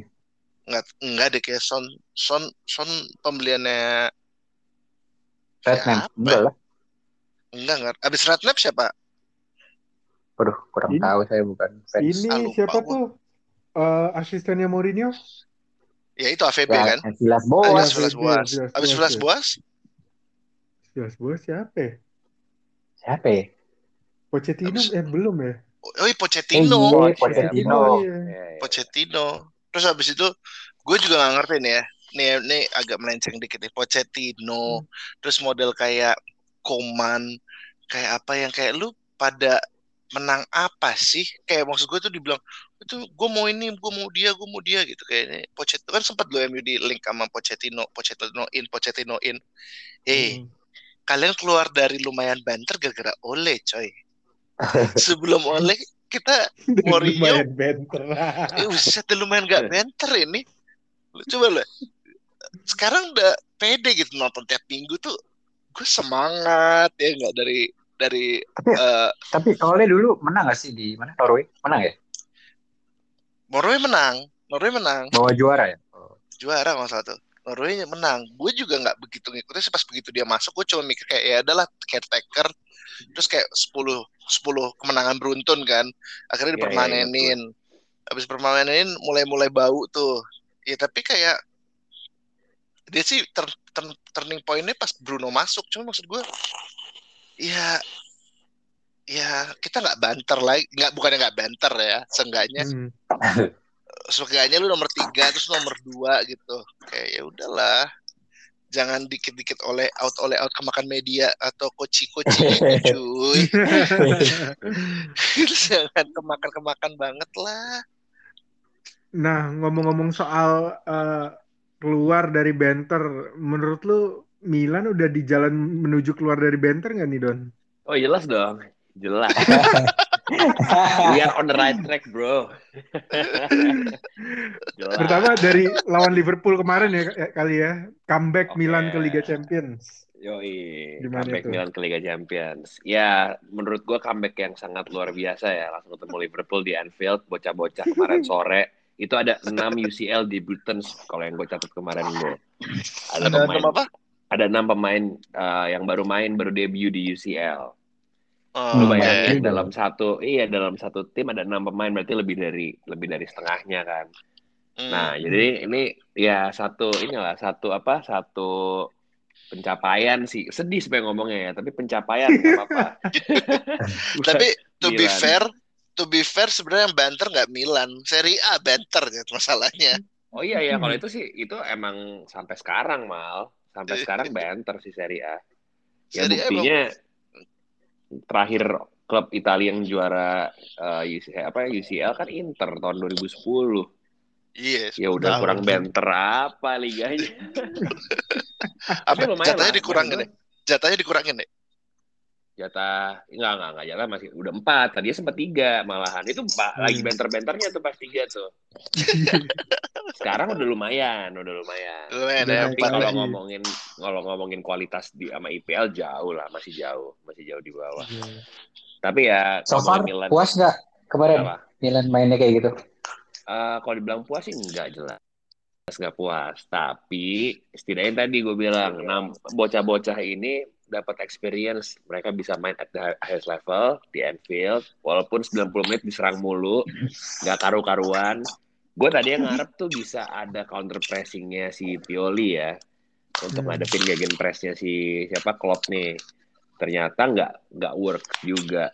enggak enggak deh kayak Son Son Son pembeliannya Redman. Siapa? Enggak lah. enggak enggak. Abis Redknapp siapa? Waduh, kurang Ini- tahu saya bukan fans. Ini Ah, siapa gua. tuh? Eh, asistennya Mourinho? Ya itu AVB kan? Ya, Silas Abis Boas. Vilas iya, Boas. Abis Boas, ya. Boas? Jelas bos siapa ya? Siapa ya? Pochettino Abis- eh belum ya? Oh, iya, Pochettino. Eh, iya, Poch, Pochettino. Iya. Iya, iya. Pochettino. Terus habis itu gue juga nggak ngerti nih ya. Nih, nih agak melenceng dikit nih. Pochettino. Terus model kayak Koman. Kayak apa yang kayak lu pada menang apa sih? Kayak maksud gue tuh dibilang itu gue mau ini, gue mau dia, gue mau dia gitu kayaknya. Pochettino kan sempat lo MU di link sama Pochettino, Pochettino in, Pochettino in. Hey, Hmm. kalian keluar dari lumayan banter gara-gara Ole, coy. Sebelum Ole kita Mourinho Lumayan banter. Eh, udah lumayan gak banter ini. Lu coba lah. Sekarang udah pede gitu nonton tiap minggu tuh. Gue semangat ya nggak dari dari Tapi, eh tapi Ole dulu menang gak sih di mana? Norway? Menang ya? Norway menang, Norway menang, Bawa juara ya? juara kalau salah tuh. Norway menang. Gue juga nggak begitu ngikutin sih pas begitu dia masuk. Gue cuma mikir kayak ya adalah caretaker. Terus kayak 10 10 kemenangan beruntun kan. Akhirnya Iya, iya, dipermanenin. Habis permanenin mulai-mulai bau tuh. Ya tapi kayak dia sih ter- ter- turning pointnya pas Bruno masuk. Cuma maksud gue ya ya kita nggak banter lagi nggak bukannya nggak banter ya seenggaknya Hmm. seenggaknya lu nomor tiga terus nomor dua gitu kayak ya udahlah jangan dikit-dikit oleh out oleh out kemakan media atau koci-koci cuy jangan kemakan kemakan banget lah Nah, ngomong-ngomong soal eh, keluar dari banter, menurut lu Milan udah di jalan menuju keluar dari banter nggak nih Don? Oh jelas dong, jelas. We are on the right track, bro. Pertama dari lawan Liverpool kemarin ya ya, kali ya, comeback Oke. Milan ke Liga Champions. Yoi, Gimana comeback itu? Milan ke Liga Champions. Ya, menurut gua comeback yang sangat luar biasa ya. Langsung ketemu Liverpool di Anfield, bocah-bocah kemarin sore. Itu ada 6 UCL debutants kalau yang gue catat kemarin gue. Ada ada pemain, nama apa ada 6 pemain uh, yang baru main, baru debut di UCL. Oh, Lu bayangin Oke. dalam satu, iya dalam satu tim ada 6 pemain berarti lebih dari lebih dari setengahnya kan. Hmm. Nah, jadi ini ya satu inilah satu apa satu pencapaian sih. Sedih sebenarnya ngomongnya ya, tapi pencapaian apa-apa. tapi to be Milan. fair to be fair sebenarnya yang banter nggak Milan Serie A banter gitu masalahnya Oh iya ya, kalau itu sih itu emang sampai sekarang mal, sampai sekarang banter sih Serie A. Ya Serie A buktinya terakhir klub Italia yang juara eh, UCL, apa UCL kan Inter tahun 2010. Iya, Ya udah kurang banter apa liganya. Apa lumayan jatahnya dikurangin deh. Jatahnya dikurangin deh. Jatah. Enggak enggak enggak. Jatah masih udah empat. Tadinya sempat tiga malahan. Itu lagi Hmm. benter-benternya tuh pas tiga tuh. Sekarang udah lumayan udah lumayan. Lumayan Udah ya, tapi kalau lagi. ngomongin kalau ngomongin kualitas di sama IPL jauh lah. Masih jauh masih jauh di bawah. Tapi ya So far, Milan puas nggak kemarin? Apa? Milan mainnya kayak gitu? eh, kalau dibilang puas sih enggak jelas. Nggak puas. Tapi setidaknya tadi gue bilang nah, bocah-bocah ini dapat experience mereka bisa main at the highest level di Anfield walaupun 90 menit diserang mulu nggak karu-karuan. Gue tadi yang ngarep tuh bisa ada counter pressingnya si Pioli ya untuk Hmm. ngadepin gegen pressnya si siapa Klopp nih. Ternyata nggak nggak work juga.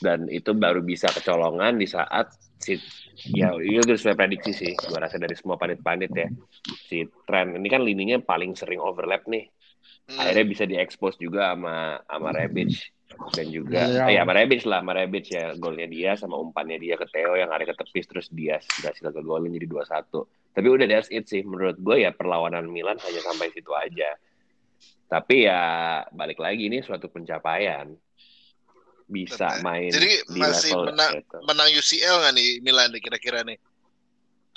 Dan itu baru bisa kecolongan di saat si ya itu udah sesuai prediksi sih. Gue rasa dari semua panit-panit ya. Si tren ini kan lininya paling sering overlap nih Hmm. akhirnya bisa diekspos juga sama sama Rebic dan juga Iya. eh, ya sama Rebic lah sama Rebic ya golnya dia sama umpannya dia ke Theo yang ada ke tepis terus dia berhasil ke golin jadi 2-1 tapi udah that's it sih menurut gue ya perlawanan Milan hanya sampai situ aja tapi ya balik lagi ini suatu pencapaian bisa Benar. main Jadi di masih level menang- itu. Menang UCL nggak nih Milan kira-kira nih?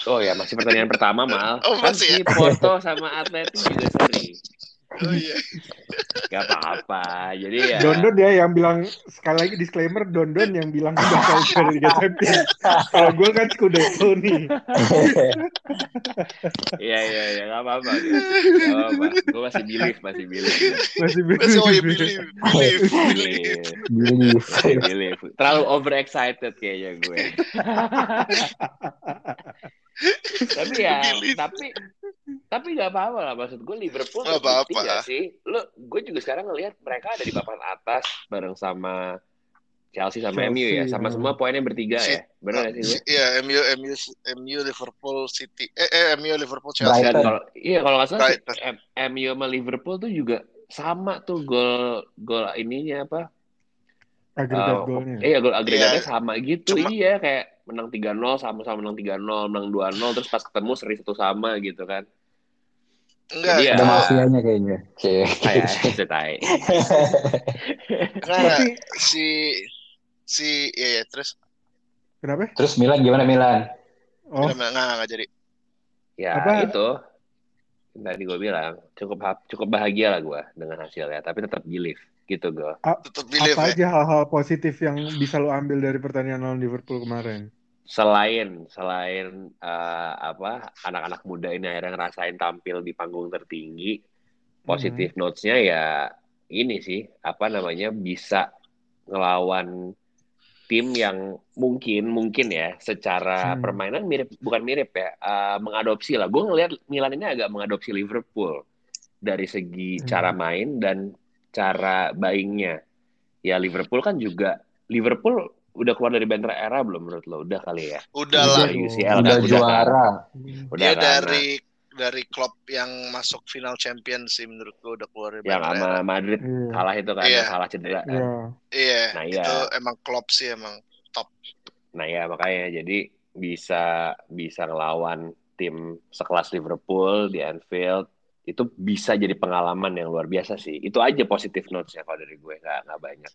Oh ya masih pertandingan pertama mal. Oh, kan masih ya? si Porto sama Atleti juga seri. Oh iya. Gak apa-apa. Jadi ya. Dondon ya yang bilang sekali lagi disclaimer Dondon yang bilang bakal juara Liga Champions. Kalau gue kan Scudetto nih. Iya iya iya gak apa-apa. Gak apa-apa. Gue masih believe masih believe. Masih Masih believe. believe, believe, believe. Believe. Believe. Masih believe. Terlalu overexcited kayaknya gue. tapi ya, tapi tapi nggak apa-apa lah maksud gue Liverpool Nggak terbukti apa-apa. nggak sih? Lo, gue juga sekarang ngelihat mereka ada di papan atas bareng sama Chelsea sama Chelsea, MU ya, sama ya. semua poinnya bertiga Si- ya, benar nggak sih gue? Iya, MU, MU, MU, Liverpool, City, eh, eh MU, Liverpool, Chelsea. Brighton. Kalau iya kalau nggak salah M- MU sama Liverpool tuh juga sama tuh gol gol ininya apa? Agregat Uh, golnya. Iya gol agregatnya Iya. sama gitu. Cuma- iya kayak menang 3-0 sama-sama menang 3-0, menang 2-0 terus pas ketemu seri satu sama gitu kan. Enggak, Jadi ya- Ada mafianya kayaknya. Oke. Kayak itu tai. Tapi si si iya, iya, terus kenapa? Terus Milan gimana Milan? Oh, enggak, enggak, enggak jadi. Ya Apa? itu tadi gue bilang cukup hap- cukup bahagia lah gue dengan hasilnya tapi tetap believe gitu gue. Tetap believe apa ya. aja hal-hal positif yang bisa lo ambil dari pertandingan lawan Liverpool kemarin? Selain selain eh, apa anak-anak muda ini akhirnya ngerasain tampil di panggung tertinggi, positif notes-nya ya ini sih apa namanya bisa ngelawan tim yang mungkin mungkin ya secara Hmm. permainan mirip bukan mirip ya eh, mengadopsi lah gue ngelihat Milan ini agak mengadopsi Liverpool dari segi Hmm. cara main dan cara buyingnya ya Liverpool kan juga Liverpool udah keluar dari banter era belum menurut lo udah kali ya Udah Udah lah. Dari. UCL Udah kan udah kan juara. udah Dia kan? dari dari klub yang masuk final champion sih menurut gua udah keluar dari yang sama. Madrid Iya. kalah itu kan yang kalah cedera kan Iya. Iya, Nah, iya. itu emang klub sih emang top. Nah ya makanya jadi bisa bisa ngelawan tim sekelas Liverpool di Anfield itu bisa jadi pengalaman yang luar biasa sih. Itu aja positif notes-nya kalau dari gue nggak nggak banyak.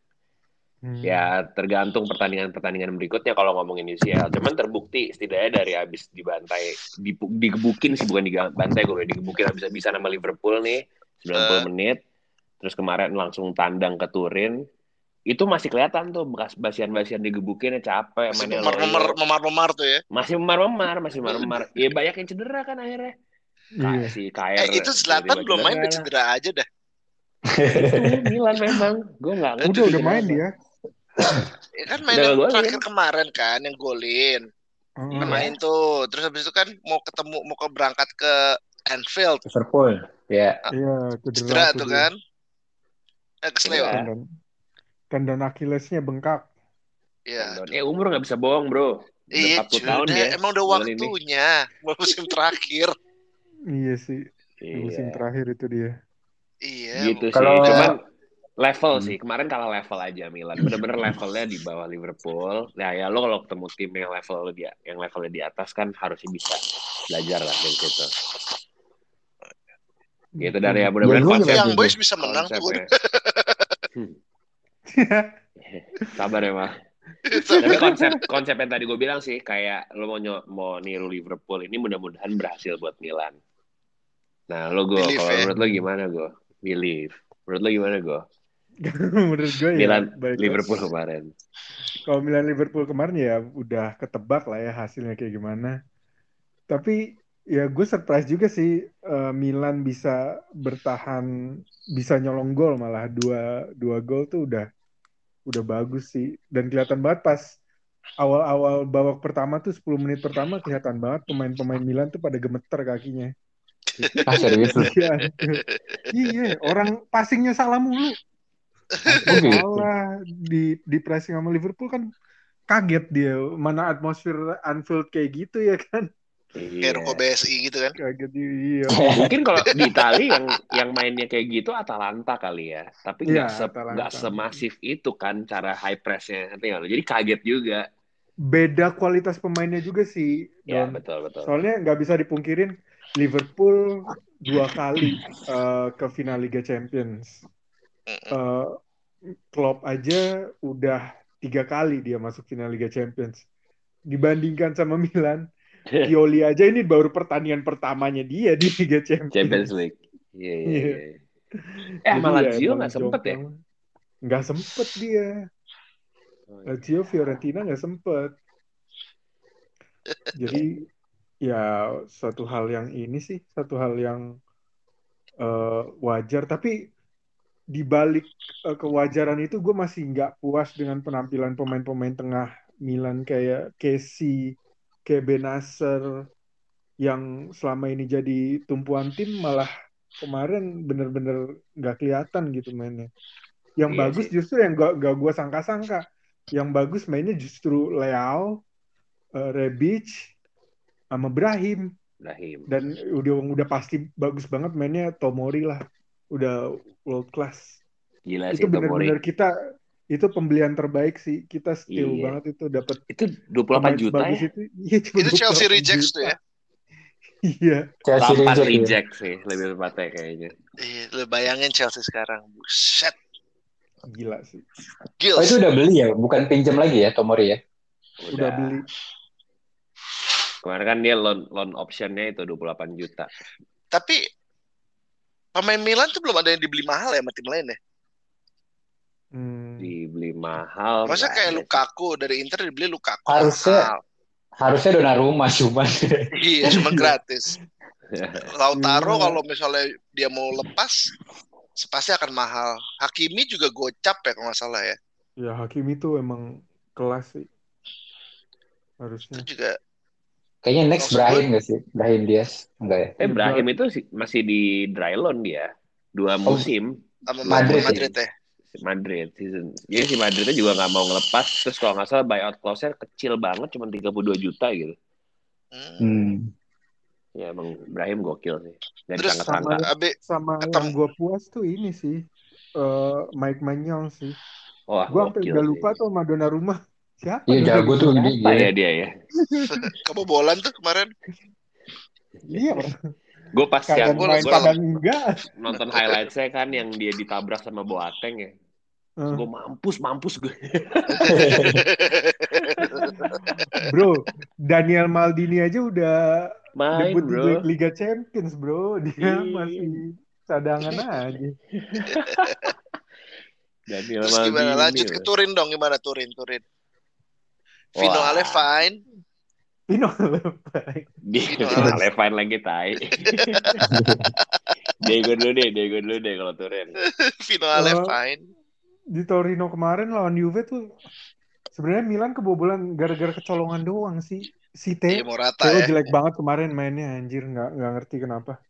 Hmm. Ya tergantung pertandingan-pertandingan berikutnya kalau ngomongin UCL. Cuman terbukti setidaknya dari habis dibantai, dipu- digebukin sih bukan dibantai gue, digebukin habis-habisan sama Liverpool nih 90 Eh. menit. Terus kemarin langsung tandang ke Turin. Itu masih kelihatan tuh bekas basian-basian digebukin capek Masih mainnya memar-memar memar-memar tuh ya. Masih memar-memar, masih memar-memar. Ya banyak yang cedera kan akhirnya. Iya. KR. Eh itu tiba-tiba belum main lah. cedera aja dah. Itu Milan memang. Gue nggak ngerti Udah udah main dia. Ya kan main yang terakhir kemarin kan yang golin. Iya. Main tuh. Terus habis itu kan mau ketemu mau ke berangkat ke Anfield. Liverpool. Ya. Iya, Cedera tuh kan. Eh kesleo. Iya. Tendon, tendon Achillesnya bengkak. Iya. Eh umur nggak bisa bohong bro. Iya, 40 tahun dia. Emang udah waktunya. Musim terakhir. Iya sih, musim Iya. terakhir itu dia. Iya. Gitu sih. Kalau- Cuman level Hmm. sih. Kemarin kalah level aja Milan. Bener-bener levelnya di bawah Liverpool. Nah ya lo kalau ketemu tim yang level di yang levelnya di atas kan harusnya bisa belajar lah dari situ. Gitu dan ya mudah-mudahan Ya, konsep Yang gitu. boys bisa menang tuh. konsepnya. Hmm. Sabar ya mah. Tapi konsep konsep yang tadi gue bilang sih kayak lo mau mau niru Liverpool ini mudah-mudahan berhasil buat Milan. Nah lo gue Believe kalau ya. menurut lo gimana gue? Believe. Menurut lo gimana gue? Menurut gue ya Milan baik- Liverpool kemarin. Kalau Milan Liverpool kemarin ya udah ketebak lah ya hasilnya kayak gimana. Tapi ya gue surprise juga sih eh, Milan bisa bertahan, bisa nyolong gol malah dua dua gol tuh udah udah bagus sih. Dan kelihatan banget pas awal-awal babak pertama tuh 10 menit pertama kelihatan banget pemain-pemain Milan tuh pada gemeter kakinya. Ah, serius lu? Iya, iya, orang passingnya salah mulu. Oh, gitu. Salah di di pressing sama Liverpool kan kaget dia mana atmosfer Anfield kayak gitu ya kan Kayak Iya. ruko BSI gitu kan. kaget iya Mungkin kalau di Itali yang yang mainnya kayak gitu Atalanta kali ya. Tapi nggak Iya, se- Atalanta. nggak semasif itu kan cara high pressnya. Nggak? Jadi kaget juga. beda kualitas pemainnya juga sih Ya Don. betul betul. soalnya nggak bisa dipungkirin Liverpool dua kali eh, ke final Liga Champions. Eh, Klopp aja udah tiga kali dia masuk final Liga Champions dibandingkan sama Milan Pioli aja ini baru pertandingan pertamanya dia di Liga Champions. Champions League. Iya iya. Iya. iya. Eh Jadi ya Lazio emang nggak sempet ya? Nggak sempet dia. Oh, iya. Lazio Fiorentina nggak sempet. Jadi ya satu hal yang ini sih, satu hal yang eh, wajar. Tapi di balik eh, kewajaran itu gue masih nggak puas dengan penampilan pemain-pemain tengah Milan kayak Casey, kayak Benacer yang selama ini jadi tumpuan tim malah kemarin bener-bener nggak kelihatan gitu mainnya. Yang Iya bagus sih. justru yang gak, gak gue sangka-sangka. Yang bagus mainnya justru Leao, eh, Rebic, sama Brahim. Brahim. Dan udah udah pasti bagus banget mainnya Tomori lah. Udah world class. Gila sih itu Tomori. bener-bener kita itu pembelian terbaik sih. Kita steal Iya. banget itu dapat Itu 28 pemain juta ya? itu. Iya, cuma Itu Chelsea 28 rejects tuh ya. Iya. Chelsea 8 reject ya. reject sih lebih tepatnya kayaknya. Iya, lu bayangin Chelsea sekarang. Buset. Gila sih. Oh Gils. itu udah beli ya, bukan pinjam lagi ya Tomori ya? Udah beli. Kemarin kan dia loan loan optionnya itu 28 juta. Tapi pemain Milan tuh belum ada yang dibeli mahal ya sama tim lain ya. Hmm. Dibeli mahal. Masa kayak sih. Lukaku dari Inter dibeli Lukaku Harusnya- mahal. Harusnya Donnarumma cuman. Iya, cuma gratis. Lautaro Iya. kalau misalnya dia mau lepas pasti akan mahal. Hakimi juga gocap ya kalau nggak salah ya. Ya Hakimi tuh emang kelas sih. Itu Harusnya. juga Kayaknya next Maksud Brahim gue- gak sih? Brahim Diaz? Enggak ya? Eh Brahim itu sih- masih di dry loan dia. Dua Oh. musim sama Madrid Madrid, ya? ya. Madrid season. Jadi si Madridnya juga nggak mau ngelepas. Terus kalau nggak salah buyout clause-nya kecil banget, cuma 32 juta gitu. Hmm. Hmm. Ya emang Brahim gokil sih. Dan Terus sangat sama-. Abe Sama yang gue puas tuh ini sih. eh Mike Maignan sih. Wah, Gue sampai udah lupa tuh sama Donnarumma. Siapa? Iya jago tuh dia. Apa gila. ya dia ya? kebobolan tuh kemarin. Iya. Gue pas gua- kadang enggak. nonton highlight-nya kan yang dia ditabrak sama Boateng ya. Eh, Gue mampus, mampus gue. bro, Daniel Maldini aja udah Main debut bro. di Liga Champions, bro. Dia Iya. masih cadangan aja. Daniel Terus gimana? Maldini, Lanjut ke bro. Turin dong. Gimana Turin? Turin. Vino. Pino Di Vino Ale fine lagi tai. Diego dulu deh, Diego dulu deh kalau Turin. Vino Oh. fine. di Torino kemarin lawan Juve tuh sebenarnya Milan kebobolan gara-gara kecolongan doang sih. Si Iya Teo, Morata Teo ya. jelek banget kemarin mainnya anjir nggak nggak ngerti kenapa.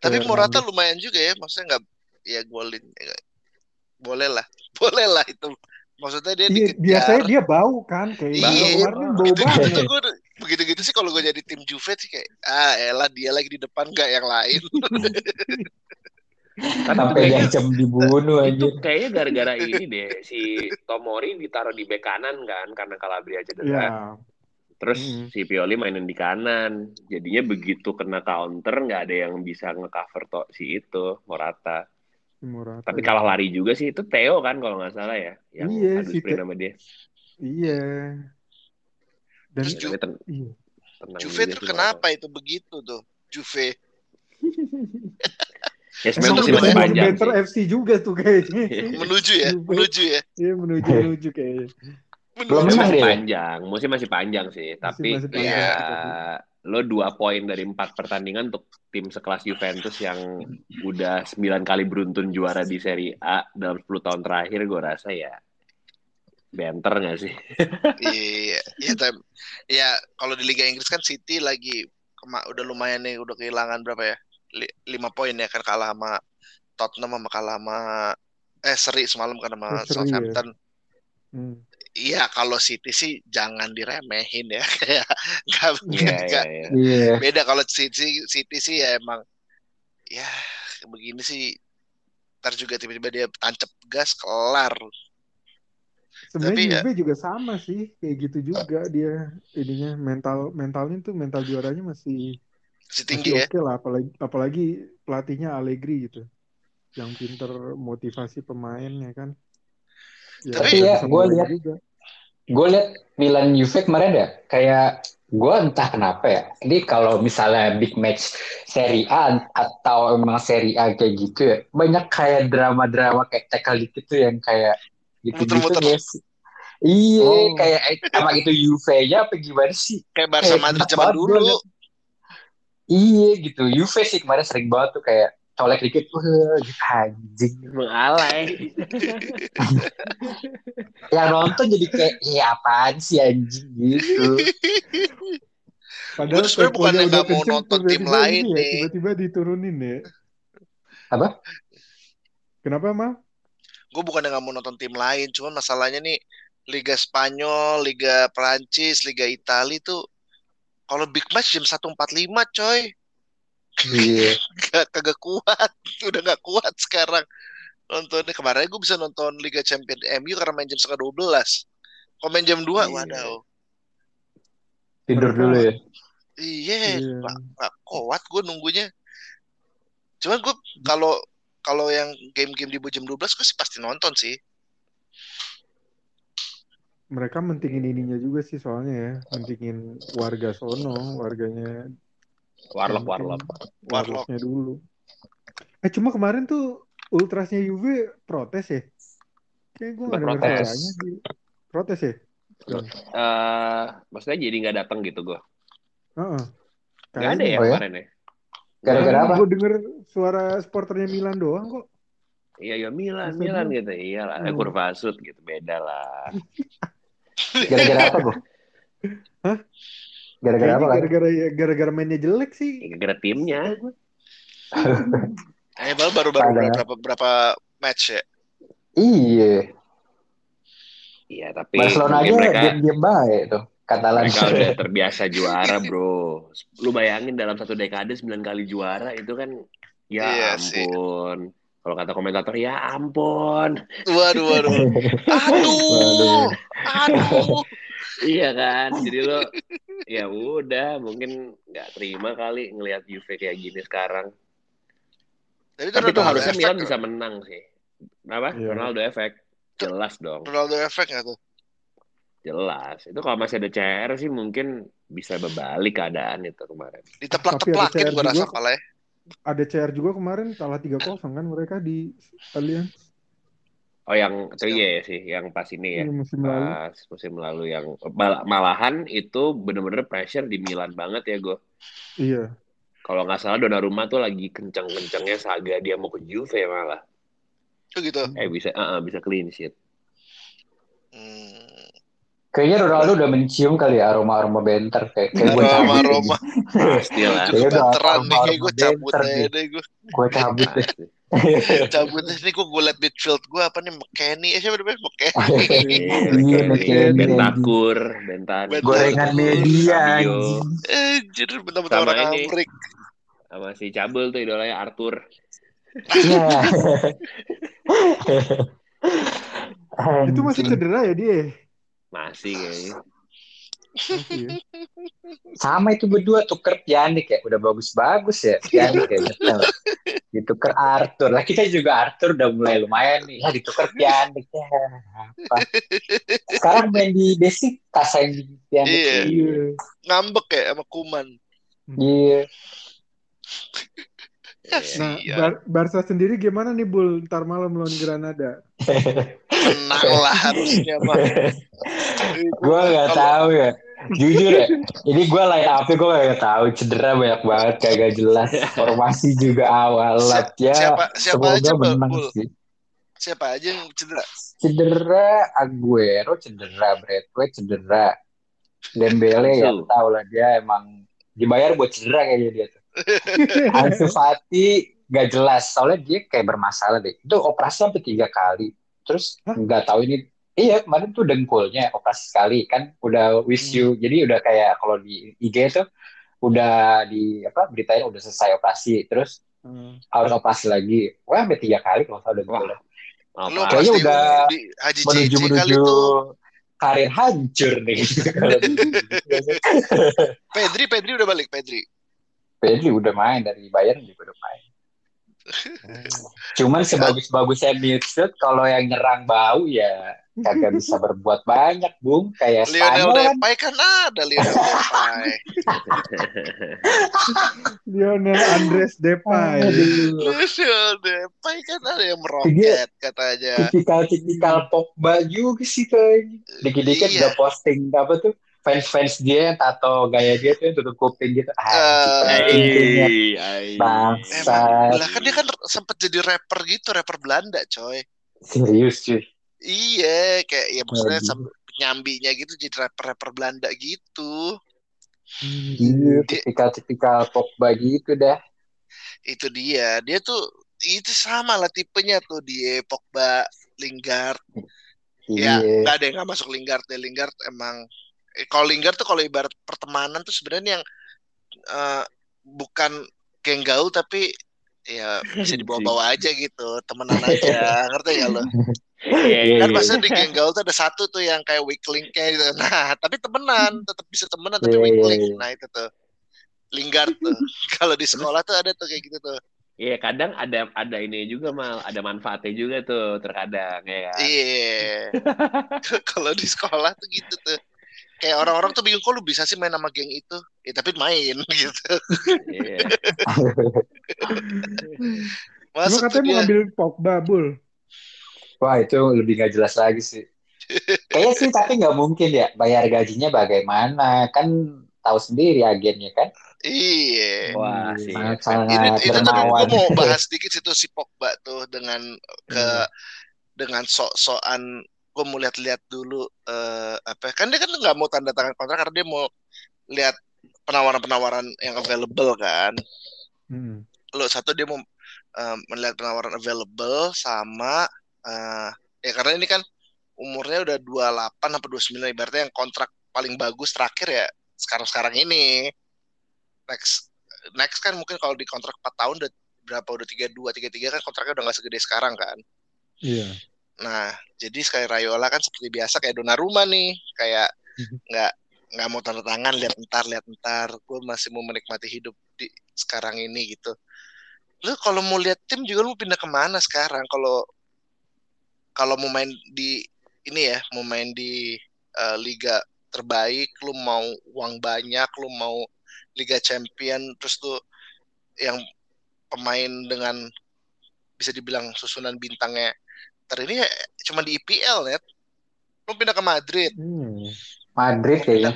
Tapi Morata lumayan juga ya. Maksudnya nggak ya golin. Boleh lah. Boleh lah itu. Maksudnya dia Iya, biasanya dia bau kan kayak Iya, Indo kemarin kan bau gitu gitu banget. gue begitu gitu sih kalau gue jadi tim Juve sih kayak ah elah dia lagi di depan nggak yang lain itu Sampai diancam dibunuh itu aja. kayaknya gara-gara ini deh si Tomori ditaruh di bek kanan kan karena Calabria cedera. Iya. Terus Mm. si Pioli mainin di kanan. Jadinya begitu kena counter nggak ada yang bisa ngecover to si itu Morata. Morata. Tapi ya. kalah lari juga sih itu Theo kan kalau nggak salah ya yang Iya, adu si sprint sama dia. Iya. Dan Terus Ya, Ju- tapi ten- iya. Juve tuh kenapa itu begitu tuh Juve Ya sebenarnya masih masih panjang sih. FC juga tuh kayaknya. Menuju ya, Juve. menuju ya. Iya menuju menuju kayaknya. Belum Menuju. Masih masih panjang, musim masih panjang sih. Tapi masih panjang, ya tapi- lo dua poin dari empat pertandingan untuk tim sekelas Juventus yang udah sembilan kali beruntun juara di Serie A dalam 10 tahun terakhir, gue rasa ya banter nggak sih? Iya, iya, tapi ya kalau di Liga Inggris kan City lagi udah lumayan nih, udah kehilangan berapa ya? Li- lima poin ya kan kalah sama Tottenham sama kalah sama eh seri semalam kan sama Oh, seri ya. Southampton. Hmm. Iya, kalau City sih jangan diremehin ya. Kayak nggak Iya, iya, nggak- iya. Iya. beda kalau City City sih ya emang ya begini sih ntar juga tiba-tiba dia tancap gas kelar Sebenarnya Tapi Juve juga sama sih, kayak gitu juga dia ininya mental mentalnya tuh mental juaranya masih masih tinggi masih ya. oke lah, apalagi apalagi pelatihnya Allegri gitu, yang pinter motivasi pemainnya kan. Tapi ya, gua menang lihat- juga. Gue liat Milan Juve kemarin ya, kayak gue entah kenapa ya. Ini kalau misalnya big match Serie A atau emang Serie A kayak gitu ya, banyak kayak drama-drama kayak tackle dikit tuh yang kayak gitu-gitu Muter-muter. guys. Iya, Oh. kayak eh, sama itu Juve-nya apa gimana sih? Kayak Barca Kayak Madrid zaman dulu. Iya gitu, Juve sih kemarin sering banget tuh kayak colek dikit, wah gitu anjing. Mengalai. Yang nonton jadi kayak, iya apaan sih anjing gitu. Padahal sebenarnya bukannya udah nggak mau nonton tim lain ya, nih. Tiba-tiba diturunin ya. Apa? Kenapa mal? Gue bukannya nggak mau nonton tim lain, cuman masalahnya nih Liga Spanyol, Liga Prancis, Liga Italia tuh kalau big match jam 1.45 coy. Iya. Gak, kagak kuat. Udah gak kuat sekarang. Nontonnya kemarin gue bisa nonton Liga Champions MU karena main jam setengah 12. Kalau main jam 2, Iya. wadaw. Tidur dulu ya. Iya, Iya. gak, gak kuat gue nunggunya. Cuman gue kalau kalau yang game-game di jam 12 gue sih pasti nonton sih. Mereka mentingin ininya juga sih soalnya ya, mentingin warga sono, warganya Warlock, warlock. Warlock. Warlocknya dulu. Eh cuma kemarin tuh ultrasnya Juve protes ya? Kayak gue gak denger protes. protes ya? Eh, maksudnya jadi nggak datang gitu gue. Heeh. Nggak ada ya Oh ya? kemarin ya? Gara-gara apa? Gue denger suara supporternya Milan doang kok. Iya, ya Milan, Masa Milan gitu. Iya lah, eh, Hmm. kurva sud gitu. Beda lah. Gara-gara apa, Bu? Hah? Gara-gara apa kan? gara-gara ya, gara-gara mainnya jelek sih. Gara-gara timnya. Eh, baru baru baru Ada. berapa berapa match ya? Iya. Iya, tapi Barcelona aja mereka diam-diam baik tuh. Katalan. mereka udah terbiasa juara, bro. Lu bayangin dalam satu dekade 9 kali juara itu kan ya Iya sih. ampun. Kalau kata komentator ya ampun. Waduh, waduh. Aduh, aduh. Iya kan. Jadi lo ya udah mungkin nggak terima kali ngelihat Juve kayak gini sekarang. Tapi itu Tapi itu Ronaldo harusnya Milan bisa menang sih. Kenapa? Iya. Ronaldo efek. Jelas dong. Ronaldo efek nggak tuh? Jelas. Itu kalau masih ada CR sih mungkin bisa berbalik keadaan itu kemarin. Diteplak-teplakin gue CR rasa ya. Ada CR juga kemarin kalah 3-0 kan mereka di Allianz Oh yang itu iya ya sih, yang pas ini ya. Ini musim lalu. Pas musim lalu yang mal- malahan itu bener-bener pressure di Milan banget ya gue. Iya. Kalau nggak salah Donnarumma tuh lagi kenceng-kencengnya saga dia mau ke Juve malah. Tuh gitu. Eh bisa eh, eh, bisa clean sheet. Hmm. Kayaknya Ronaldo udah mencium kali ya aroma-aroma banter kayak kayak gue cabut. Aroma aroma. Pasti lah. Kayaknya udah nih kayak gue cabut aja nih. deh gue. Gue cabut deh. Cabut deh nih gue gue liat midfield gue apa nih McKennie. Eh siapa namanya? McKennie. Iya, Iya, Kenny, Kenny, Bentakur, Bentan, Ben- Gorengan media anjing. Anjir, bentar-bentar orang ini. Amrik. sama si Cabul tuh idolanya Arthur. Iya. Itu masih cedera ya dia? Masih kayaknya. Masih ya? Sama itu berdua tuker Pjanic ya, udah bagus-bagus ya Pjanic ya betul. Ditukar Arthur. Lah kita juga Arthur udah mulai lumayan nih. Ya ditukar Pjanic ya. Apa? Sekarang main di Besiktas yang di Pjanic. Iya. Iya. Ngambek ya sama Kuman. Iya. Nah, Kasihan. Bar- Barca sendiri gimana nih Bul ntar malam lawan Granada? Menang lah harusnya mah. gue nggak tahu ya jujur ya ini gue line up gue nggak tahu cedera banyak banget kagak jelas formasi juga awal Siapa- ya siapa- siapa aja, Bul? menang Bul? sih Siapa aja yang cedera? cedera Aguero cedera Bradway cedera Dembele ya Ansu. tahu lah dia emang dibayar buat cedera kayaknya dia tuh Ansu Fati gak jelas soalnya dia kayak bermasalah deh. Itu operasi sampai tiga kali. Terus nggak tahu ini iya kemarin tuh dengkulnya operasi sekali kan udah wish you. Jadi udah kayak kalau di IG tuh udah di apa beritain udah selesai operasi. Terus Hmm. harus operasi lagi. Wah sampai tiga kali kalau salah dengkulnya Lu? Kayaknya udah di Haji menuju menuju karir hancur nih Pedri, Pedri udah balik, Pedri. Pedri udah main dari Bayern juga udah main. Cuman sebagus-bagusnya midfield kalau yang nyerang bau ya kagak bisa berbuat banyak, Bung. Kayak Lionel Spanyol kan. Depay kan ada Lionel Depay. Lionel Andres Depay. Lionel Depay kan ada yang meroket katanya. Tipikal-tipikal Pogba juga sih kayaknya. Dikit-dikit Iya. udah posting apa tuh fans-fans dia yang tato gaya dia tuh yang tutup kuping gitu. Anjing, Ai, ai. bangsa. Emang, lah kan dia kan sempet jadi rapper gitu, rapper Belanda, coy. Serius cuy. Iya, kayak ya maksudnya Aduh. sam- nyambinya gitu jadi rapper-rapper Belanda gitu. Iya, tipikal-tipikal Pogba gitu dah. Itu dia. Dia tuh itu sama lah tipenya tuh dia Pogba, Lingard. Ya, Iya. nggak ada yang nggak masuk Lingard deh. Lingard emang kalau Lingard tuh kalau ibarat pertemanan tuh sebenarnya yang eh, bukan geng gaul tapi ya bisa dibawa-bawa aja gitu, temenan aja. Ngerti gak lo? Iya, iya, Kan iya. maksudnya di geng gaul tuh ada satu tuh yang kayak weak link-nya gitu. Nah, tapi temenan, tetap bisa temenan tapi Iya, weak iya, link. iya. Nah, itu tuh. Lingard tuh. kalau di sekolah tuh ada tuh kayak gitu tuh. Iya, kadang ada ada ini juga mal, ada manfaatnya juga tuh terkadang ya. kan? Iya. kalau di sekolah tuh gitu tuh. Kayak orang-orang tuh bingung kok lu bisa sih main sama geng itu. Ya tapi main gitu. Iya. Lu Masuk tuh katanya mau dia. ngambil Pogba, Bul. Wah itu lebih nggak jelas lagi sih. Kayaknya sih tapi nggak mungkin ya bayar gajinya bagaimana kan tahu sendiri agennya kan. Iya. Wah, sih. Sangat Ini sangat itu tuh gue dermawan. mau bahas sedikit situ si Pogba tuh dengan ke Hmm. dengan sok-sokan gue mau lihat-lihat dulu eh, apa kan dia kan nggak mau tanda tangan kontrak karena dia mau lihat penawaran-penawaran yang available kan Hmm. lo satu dia mau eh, melihat penawaran available sama eh, ya karena ini kan umurnya udah 28 sampai 29 ibaratnya yang kontrak paling bagus terakhir ya sekarang-sekarang ini next next kan mungkin kalau di kontrak 4 tahun udah berapa udah 32 33 kan kontraknya udah nggak segede sekarang kan Iya. Nah, jadi sekali Rayola kan seperti biasa kayak Donnarumma nih, kayak nggak nggak mau tanda tangan, lihat entar, lihat entar. Gue masih mau menikmati hidup di sekarang ini gitu. Lu kalau mau lihat tim juga lu pindah ke mana sekarang? Kalau kalau mau main di ini ya, mau main di eh, liga terbaik, lu mau uang banyak, lu mau Liga Champion, terus tuh yang pemain dengan bisa dibilang susunan bintangnya ter ini ya cuma di IPL net. Lu pindah ke Madrid. Hmm. Madrid kayaknya.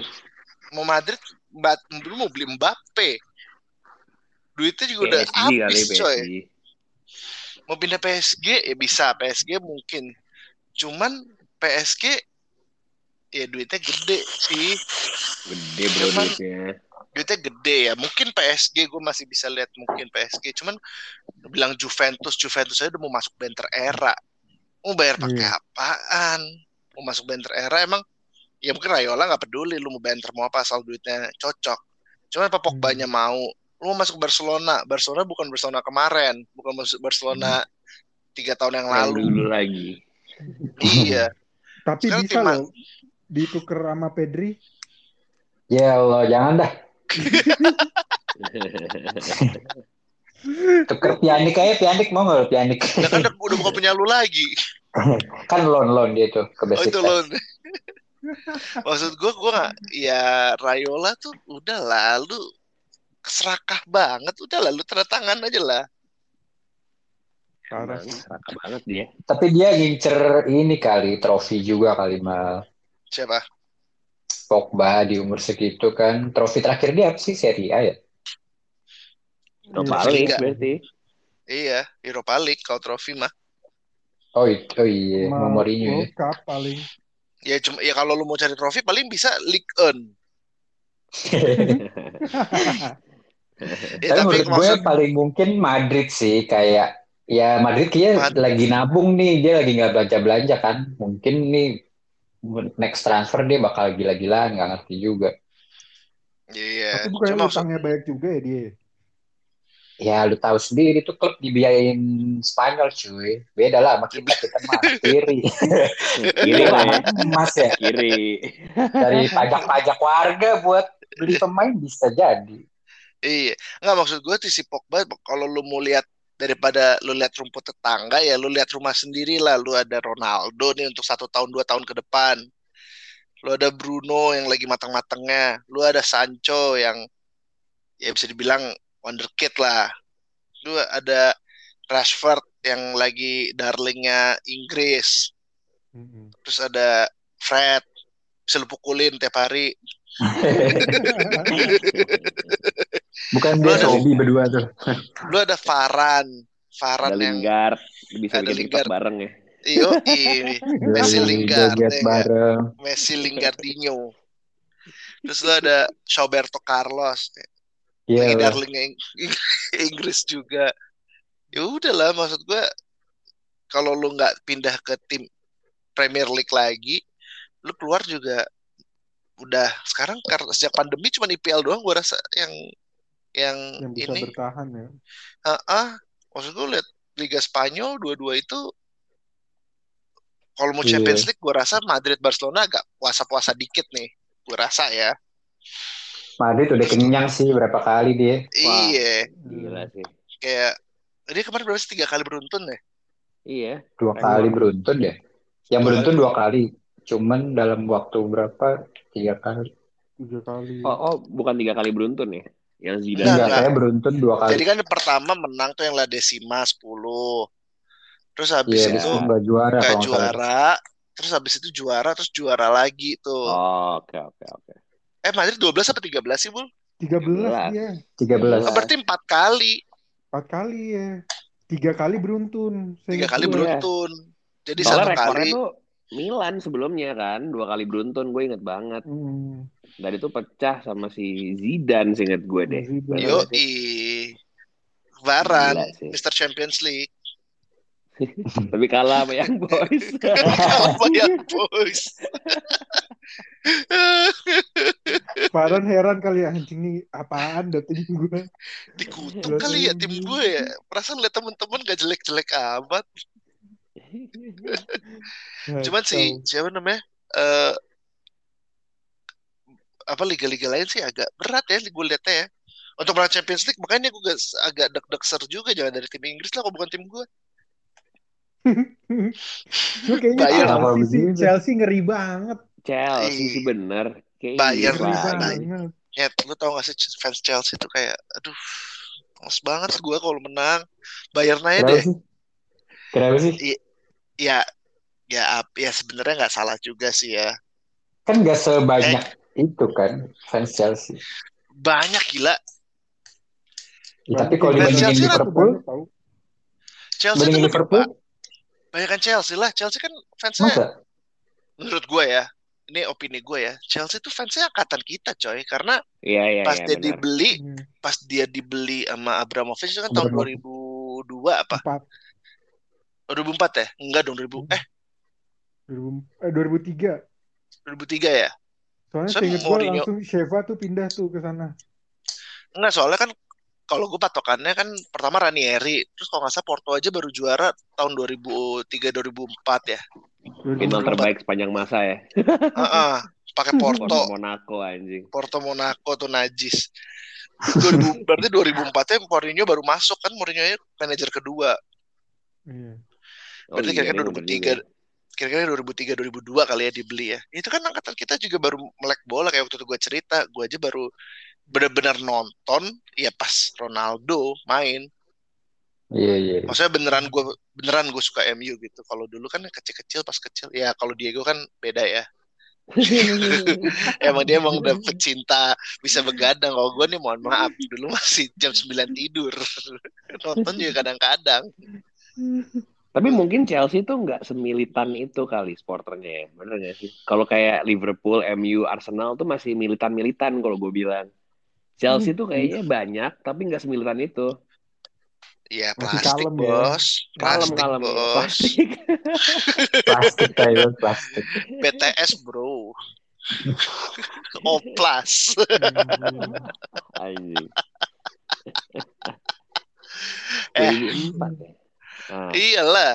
mau Madrid lu mau beli Mbappe. Duitnya juga udah PSG kali habis coy. PSG. mau pindah PSG ya bisa PSG mungkin. Cuman PSG ya duitnya gede sih. Gede bro Cuman- duitnya. duitnya gede ya. Mungkin PSG gue masih bisa lihat mungkin PSG cuman bilang Juventus Juventus saya udah mau masuk banter era mau bayar pakai Iya. apaan? Mau masuk banter era emang? Ya mungkin Rayola nggak peduli lu mau banter mau apa asal duitnya cocok. Cuman apa Pogbanya mau? Lu mau masuk Barcelona? Barcelona bukan Barcelona kemarin. Bukan masuk Barcelona tiga tahun yang lalu. dulu lagi. iya. Tapi Sekarang bisa tim loh dituker sama Pedri. Ya Allah jangan dah. Tuker pianik aja pianik mau nggak pianik? ya kan udah, udah bukan punya lu lagi kan loan loan dia tuh ke Oh itu loh. Maksud gue, gue gak, ya Rayola tuh udah lalu serakah banget, udah lalu tanda tangan aja lah. Parah serakah banget dia. Tapi dia ngincer ini kali, trofi juga kali mal. Siapa? Pogba di umur segitu kan. Trofi terakhir dia apa sih? Serie A ya? Europa Iya, League Liga. berarti. Iya, Europa League kalau trofi mah. Oh, itu, oh iya, Sama Mourinho ya. Cup paling. Ya cuma ya kalau lu mau cari trofi paling bisa League One. Ya, Tapi tapi menurut gue maksud paling mungkin Madrid sih kayak ya Madrid kayaknya Mad- lagi nabung nih dia lagi nggak belanja belanja kan mungkin nih next transfer dia bakal gila-gilaan nggak ngerti juga Iya, Tapi bukannya cuma maksud utangnya banyak juga ya dia. Ya lu tahu sendiri tuh klub dibiayain Spanyol cuy beda lah sama kita kita mah kiri Kiri lah ya. emas ya Kiri. dari pajak-pajak warga buat beli pemain bisa jadi Iya, nggak maksud gue tuh si Pogba kalau lu mau lihat daripada lu lihat rumput tetangga ya lu lihat rumah sendiri lah. Lu ada Ronaldo nih untuk satu tahun dua tahun ke depan. Lu ada Bruno yang lagi matang-matangnya. Lu ada Sancho yang ya bisa dibilang wonderkid lah. Lu ada Rashford yang lagi darlingnya Inggris. Mm-mm. Terus ada Fred bisa lu pukulin tiap hari. bukan Lu dia ada- hobi berdua tuh Lu ada Varan, Varan Ada yang Lingard. Bisa Ada bikin Lingard. TikTok bareng ya. iyo Messi Lingard, ya bareng Messi Lingardinho. Terus lu ada Roberto Carlos, lagi lah. darlingnya Ing- Inggris juga. Ya udahlah, maksud gua kalau lu nggak pindah ke tim Premier League lagi, lu keluar juga udah sekarang karena sejak pandemi cuma IPL doang gua rasa yang yang, Yang bisa ini bertahan ya. ah ah, maksud gue lihat Liga Spanyol dua-dua itu kalau mau Iya. Champions League gue rasa Madrid Barcelona agak puasa-puasa dikit nih gue rasa ya Madrid udah kenyang sih berapa kali dia Wah. iya Gila sih. kayak dia kemarin berapa sih tiga kali beruntun ya Iya. dua Emang. kali beruntun ya yang beruntun dua kali cuman dalam waktu berapa tiga kali Tiga kali. Oh, oh, bukan tiga kali beruntun ya? Yang Zidane. Enggak, enggak saya beruntun dua kali jadi kan pertama menang tuh yang La Decima 10 terus habis habis itu nggak juara juara terus habis itu juara terus juara lagi tuh Oh, oke oke oke. Eh Madrid 12 apa 13 sih Bul? Tiga belas 13. dia. tiga belas Oh, berarti empat kali Empat kali ya. Tiga kali beruntun. tiga Seingat kali gue. beruntun jadi Soalnya satu kali tuh Milan sebelumnya kan, dua kali beruntun gue inget banget. Hmm. Dan itu pecah sama si Zidane seinget gue deh. Yo sih? Varan, sih. Mr. Champions League. Tapi kalah sama Young Boys. Apa yang boys? Farhan heran kali ya anjing nih apaan dateng gue. Dikutuk kali ya tim gue ya. Perasaan liat temen-temen gak jelek-jelek amat. Cuman sih siapa namanya? Eh apa liga-liga lain sih agak berat ya gue liatnya ya. Untuk menang Champions League makanya gue agak, agak deg-deg ser juga jangan dari tim Inggris lah kalau bukan tim gue. Gue kayaknya Bayern. Chelsea? Chelsea ngeri banget. Chelsea sih bener. Kayak Bayern lah. banget. Ya, lu tau gak sih fans Chelsea itu kayak aduh males banget gue kalau menang. Bayern aja kenapa deh. sih kenapa sih Ya ya ap- ya sebenarnya nggak salah juga sih ya. kan nggak sebanyak itu kan fans Chelsea Banyak gila. Ya, tapi kalau dibandingin Chelsea Liverpool. Chelsea itu Liverpool ba- banyak kan Chelsea lah. Chelsea kan fansnya masa menurut gue ya. Ini opini gue ya. Chelsea itu fansnya angkatan kita coy. Karena Iya iya pas iya dia bener. dibeli, Hmm, pas dia dibeli sama Abramovich itu kan tahun Abramovich. 2002 apa? Empat. Oh, 2004 ya? Enggak dong 2000. Hmm. Eh 2000 eh, 2003. 2003 ya? Soalnya Soalnya seinget gue Mourinho- langsung Sheva tuh pindah tuh ke sana. Enggak, soalnya kan kalau gue patokannya kan pertama Ranieri, terus kalau nggak salah Porto aja baru juara tahun 2003 2004 ya. Final 2004. terbaik sepanjang masa ya. Heeh, pakai Porto, Porto Monaco anjing. Porto Monaco tuh najis. 2000, berarti 2004 nya Mourinho baru masuk kan Mourinho nya manajer kedua. Iya. Oh, Berarti iya, kira-kira bener 2003 juga. kira-kira 2003 2002 kali ya dibeli ya. Itu kan angkatan kita juga baru melek bola kayak waktu itu gue cerita, gue aja baru benar-benar nonton ya pas Ronaldo main. Iya iya. Maksudnya beneran gue beneran gue suka MU gitu. Kalau dulu kan kecil-kecil pas kecil ya kalau Diego kan beda ya. emang dia emang udah pecinta bisa begadang. Kalau gue nih mohon maaf dulu masih jam 9 tidur. Nonton juga kadang-kadang. Tapi mungkin Chelsea tuh nggak semilitan itu kali sporternya ya, bener nggak sih? Kalau kayak Liverpool, MU, Arsenal tuh masih militan-militan kalau gue bilang. Chelsea tuh kayaknya banyak, tapi nggak semilitan itu. Iya Masih plastik kalem ya. bos. Kalem Plastik kalem bos. plastik. Plastik plastik. BTS bro. Oplas. Anjing. Eh. Ya. Ah, Iyalah.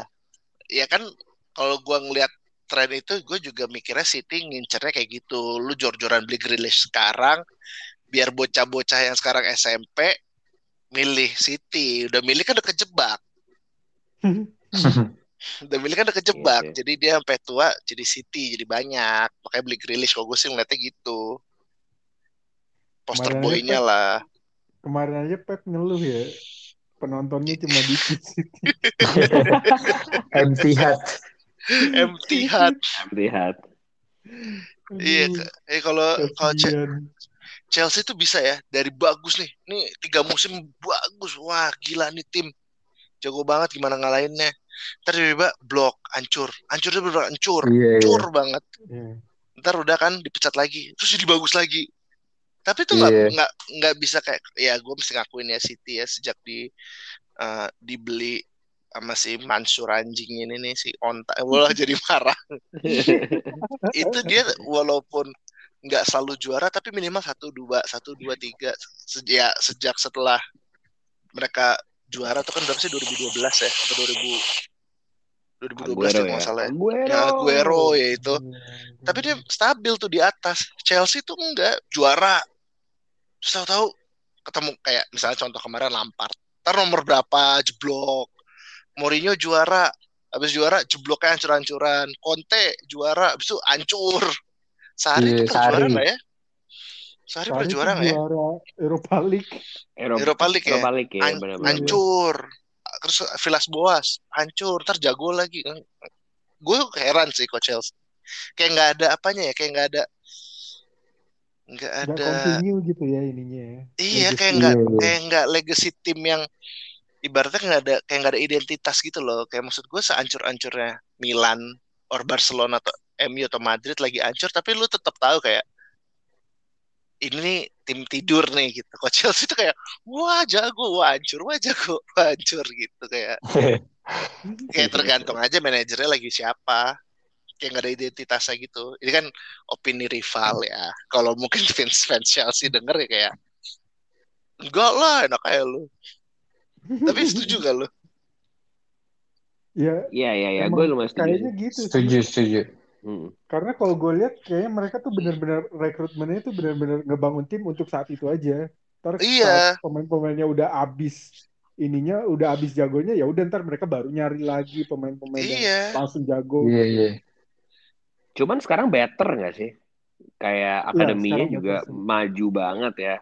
Ya kan kalau gua ngeliat tren itu gue juga mikirnya City ngincernya kayak gitu. Lu jor-joran beli Grealish sekarang biar bocah-bocah yang sekarang SMP milih City. Udah milih kan udah kejebak. Udah milih kan udah kejebak. Iya sih. Jadi dia sampai tua jadi City jadi banyak. Makanya beli Grealish kalau gue sih ngeliatnya gitu. Poster boy-nya lah. Kemarin aja Pep ngeluh ya. Penontonnya cuma dikit sih. Empty hat. Empty hat. lihat. Iya, Aduh, ke- eh kalau kalau. Chelsea itu bisa ya dari bagus nih. Nih tiga musim bagus. Wah gila nih tim. Jago banget gimana ngalahinnya. Ntar tiba-tiba blok, hancur. Hancurnya bener hancur. Iya iya. Hancur banget. Iya. Ntar udah kan dipecat lagi. Terus jadi bagus lagi. Tapi itu nggak Iya. nggak nggak bisa kayak ya gue mesti ngakuin ya City ya sejak di eh, dibeli sama si Mansur anjing ini nih si Onta. Wah jadi marah. itu dia walaupun nggak selalu juara tapi minimal satu dua satu dua tiga sejak sejak setelah mereka juara tuh kan berapa sih 2012 ya atau 2000 2012 Aguero ya kalau ya. salah ya. Aguero. Ya, Aguero ya itu. Iya. Tapi dia stabil tuh di atas. Chelsea tuh enggak juara. Terus tahu-tahu ketemu kayak misalnya contoh kemarin Lampard. Ntar nomor berapa jeblok. Mourinho juara. Habis juara jebloknya hancur-hancuran. Conte juara. Habis itu hancur. Sehari Iya, itu pernah juara Sarri. nggak ya? Sehari pernah Sarri juara nggak ya? Juara Europa League. Eropa, Europa League ya? Europa League ya, Han- benar-benar. hancur. Terus Vilas Boas hancur. Ntar jago lagi. Gue heran sih coach Chelsea. Kayak nggak ada apanya ya. Kayak nggak ada nggak ada continue gitu ya ininya ya. Iya Legacy. kayak nggak kayak nggak legacy tim yang ibaratnya nggak ada kayak nggak ada identitas gitu loh. Kayak maksud gue seancur-ancurnya Milan or Barcelona atau MU atau Madrid lagi ancur tapi lu tetap tahu kayak ini nih tim tidur nih gitu. Coach Chelsea itu kayak wah jago, wah hancur, wah jago, wah hancur gitu kayak kayak tergantung aja manajernya lagi siapa. Kayak nggak ada identitasnya gitu. Ini kan opini rival ya. Kalau mungkin fans fans Chelsea denger ya kayak enggak lah enak aja lu. Tapi setuju gak lu? Ya, Iya, iya, iya. Emang Gue lumayan setuju. kayaknya gitu. Setuju setuju. Hmm. Karena kalau gue lihat kayaknya mereka tuh benar-benar rekrutmennya tuh benar-benar ngebangun tim untuk saat itu aja. Ntar Iya. saat pemain-pemainnya udah abis ininya, udah abis jagonya, ya udah ntar mereka baru nyari lagi pemain-pemain yang Iya. langsung jago. Iya iya. Cuman sekarang better nggak sih? Kayak akademinya sekarang juga better maju banget ya.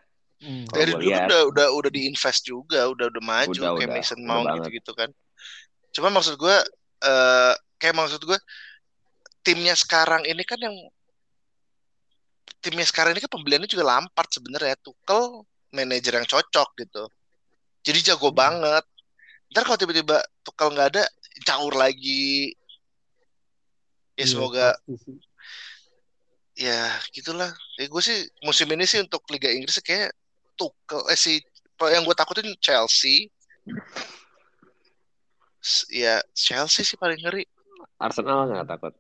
Hmm. Dari dulu lihat. udah udah udah diinvest juga, udah udah maju Udah, kayak udah. Mason Udah Mount gitu-gitu kan. Cuma maksud gue eh kayak maksud gue timnya sekarang ini kan yang timnya sekarang ini kan pembeliannya juga Lampard sebenarnya Tuchel manajer yang cocok gitu. Jadi jago Hmm. banget. Ntar kalau tiba-tiba Tuchel nggak ada, caur lagi. Ya Iya, semoga ya gitulah. Ya gue sih musim ini sih untuk Liga Inggris kayak Tuchel eh si yang gue takutin Chelsea. Ya Chelsea sih paling ngeri. Arsenal nggak takut.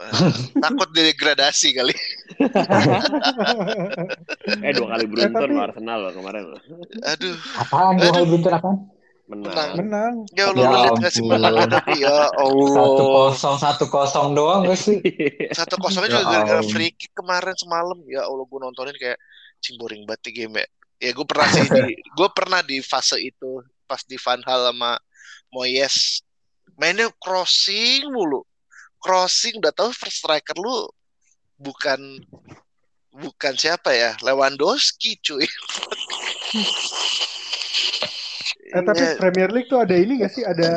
Eh, takut degradasi kali. Eh dua kali beruntun tapi- lo Arsenal lo kemarin lo. Aduh, Apaan dua kali beruntun apaan? Menang. Menang. Menang. ya Allah Ya lu lihat nggak sih ampun. menangnya tapi ya Satu Allah. kosong satu kosong doang gak sih? Satu kosongnya Ya juga gara-gara free kick kemarin semalam. Ya Allah gue nontonin kayak cing boring banget di game ya. Ya gue pernah sih di gue pernah di fase itu pas di Van Hal sama Moyes mainnya crossing mulu. Crossing udah tahu first striker lu bukan bukan siapa ya Lewandowski cuy Eh, tapi Iya. Premier League tuh ada ini gak sih? Ada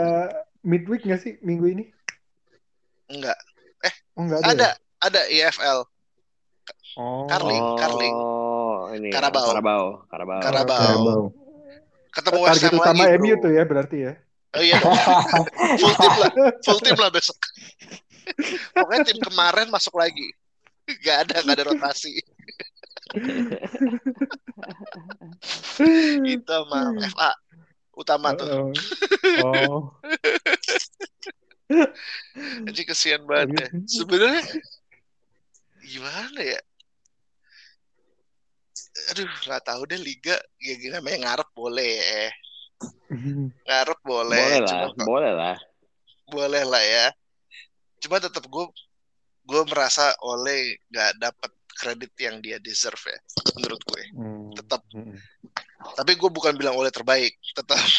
midweek gak sih minggu ini? Enggak. Oh nggak ada. Ada, ya? ada IFL. Oh. Carling, Carling. Oh, ini ya, Karabau. Karabau, Karabau. Karabau. Karabau. Ketemu West Ham lagi, MU bro. tuh ya berarti ya. Oh iya. Full tim lah. Full tim lah besok. Pokoknya tim kemarin masuk lagi. Gak ada, gak ada rotasi. Itu sama FA utama tuh. Oh. oh. Jadi kesian banget ya. Sebenarnya gimana ya? Aduh, nggak tahu deh liga ya gini namanya ngarep boleh ya. Ngarep boleh, Boleh lah, cuma boleh lah. boleh lah ya. Cuma tetap gue gue merasa oleh nggak dapat kredit yang dia deserve ya menurut gue. Hmm. Tetap. Hmm. Tapi gue bukan bilang oleh terbaik, tetap.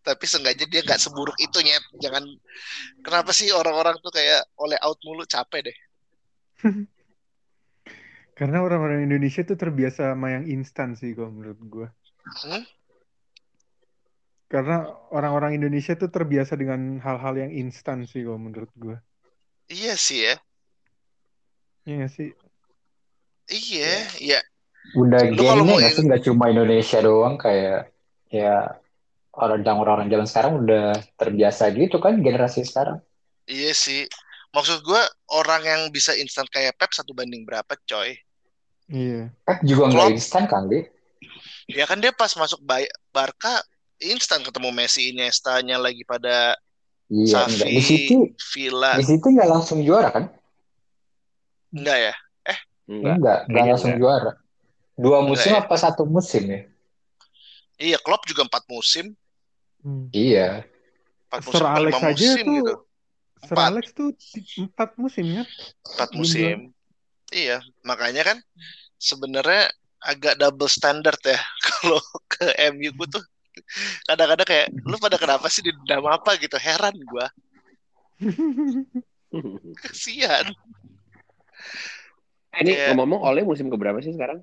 Tapi sengaja dia nggak seburuk itu nyet. Jangan kenapa sih orang-orang tuh kayak oleh out mulu capek deh. Karena orang-orang Indonesia tuh terbiasa sama yang instan sih kalau menurut gue. Hmm? Karena orang-orang Indonesia tuh terbiasa dengan hal-hal yang instan sih kalau menurut gue. Iya sih ya. Iya sih? Iya, iya. Udah Lu kalau mau nggak sih nggak cuma Indonesia doang kayak ya orang orang zaman sekarang udah terbiasa gitu kan generasi sekarang. Iya sih. Maksud gue orang yang bisa instan kayak Pep satu banding berapa coy? Iya. Pep juga nggak instan kali. Ya kan dia pas masuk Barca instan ketemu Messi Iniesta-nya lagi pada Iya, enggak. Di situ Safi, Villa. di situ nggak langsung juara kan? Enggak ya? Enggak. Enggak, enggak kayaknya langsung enggak. juara. Dua musim ya? apa satu musim ya? Iya, Klopp juga empat musim. Hmm. Iya. Empat musim Sir Alex lima aja musim tuh gitu. Sir Empat. Alex tuh empat musim kan? Empat Belum musim. Iya, makanya kan sebenarnya agak double standard ya kalau ke MU gue tuh kadang-kadang kayak lu pada kenapa sih dendam apa gitu? Heran gua. Kasihan. Ini Iya. ngomong-ngomong Oleh musim keberapa sih sekarang?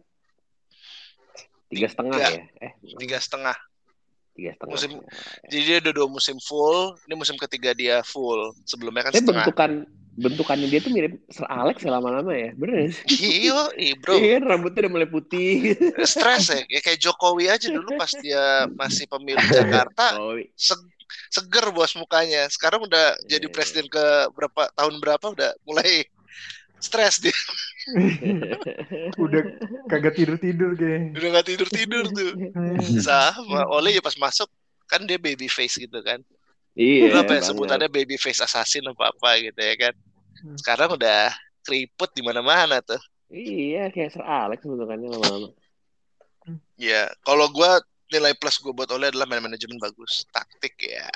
Tiga setengah ya? Eh, tiga setengah. Tiga setengah. Musim- jadi dia udah dua musim full ini musim ketiga dia full. Sebelumnya kan Tapi setengah. bentukan bentukannya dia tuh mirip Sir Alex ya lama-lama ya, bener iya iya, bro Iya, rambutnya udah mulai putih. stres ya. ya kayak Jokowi aja dulu pas dia masih pemilik Jakarta se- seger bos mukanya sekarang udah jadi Iya. presiden ke berapa tahun berapa udah mulai stres dia Udah kagak tidur-tidur kayak. udah gak tidur tidur tuh sama oleh ya pas masuk kan dia baby face gitu kan iya. Dulu apa ya sebutannya baby face assassin apa apa gitu ya kan. Sekarang udah keriput di mana mana tuh Iya, kayak Sir Alex bentukannya lama-lama. ya kalau gua nilai plus gue buat oleh adalah man manajemen bagus taktik ya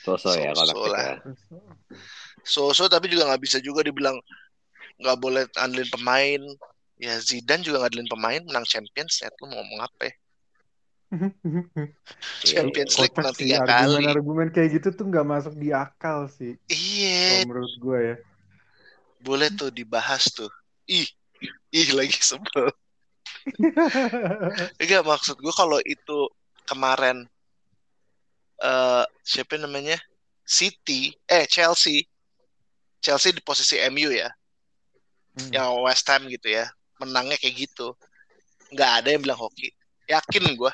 Sosok ya kalau So-so lah. taktik ya. so-so tapi juga nggak bisa juga dibilang nggak boleh andelin pemain ya Zidane juga ngandelin pemain menang Champions ya lu mau ngomong apa ya Champions League Kocak menang sih tiga kali. argumen-argumen kayak gitu tuh nggak masuk di akal sih. iya. menurut gue ya. boleh tuh dibahas tuh. Ih ih lagi sebel. Enggak maksud gue kalau itu kemarin eh siapa namanya? City eh Chelsea. Chelsea di posisi MU ya. Hmm. yang West Ham gitu ya. Menangnya kayak gitu. Nggak ada yang bilang hoki. Yakin gue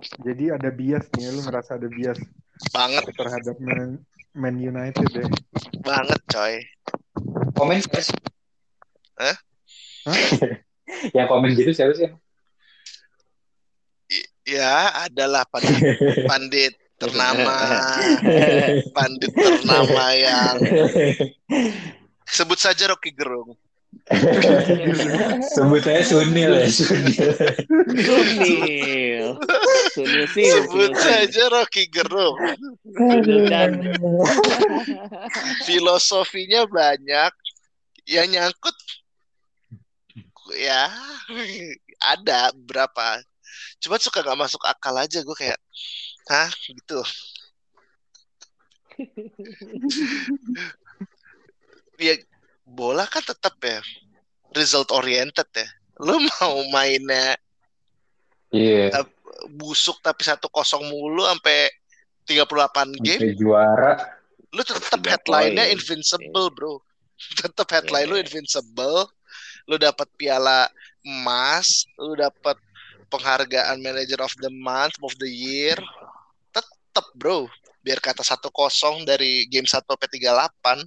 Jadi ada bias nih, lu ngerasa ada bias banget terhadap Man, Man United ya. banget coy Komen siapa sih? Hah? Hah? Yang komen gitu siapa sih? ya adalah pandit pandit ternama pandit ternama yang sebut saja Rocky Gerung Sebut saya Sunil. Ya, Sunil. Sunil. Sunil sih. sebut saja Rocky Gerung. Dan filosofinya banyak. Yang nyangkut ya ada berapa. Cuma suka nggak masuk akal aja gue kayak hah? Gitu. Ya bola kan tetap ya result oriented ya. Lu mau mainnya Iya. busuk tapi satu kosong mulu sampai 38 game Sampai juara. lu tetap headline-nya invincible bro. Tetap headline lu Iya. invincible. Lu dapat piala emas lu dapat penghargaan manager of the month of the year. Tetap bro. Biar kata satu kosong dari game 1 sampai 38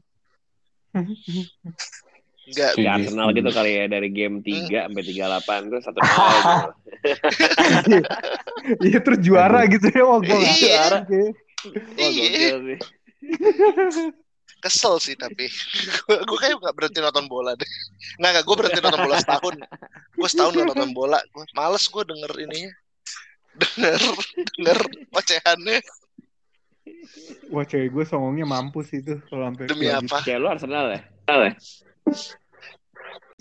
Enggak, Kayak Arsenal gitu kali ya dari game 3 sampai 38 tuh satu nol gitu. Iya terus juara gitu ya. Wah, gue nggak Iya. juara. Wah, Iya. gokil sih. kesel sih tapi gue kayak gak berhenti nonton bola deh nggak nggak gue berhenti nonton bola setahun gue setahun gak nonton bola gue males gue denger ininya denger denger ocehannya Wah cewek gue songongnya mampus itu kalau sampai demi kayak apa Kayak lu Arsenal ya? Arsenal ya?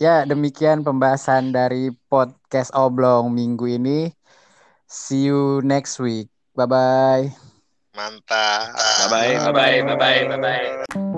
Ya, demikian pembahasan dari podcast Oblong minggu ini. See you next week. Bye-bye. mantap Bye-bye, bye-bye, bye-bye, bye-bye.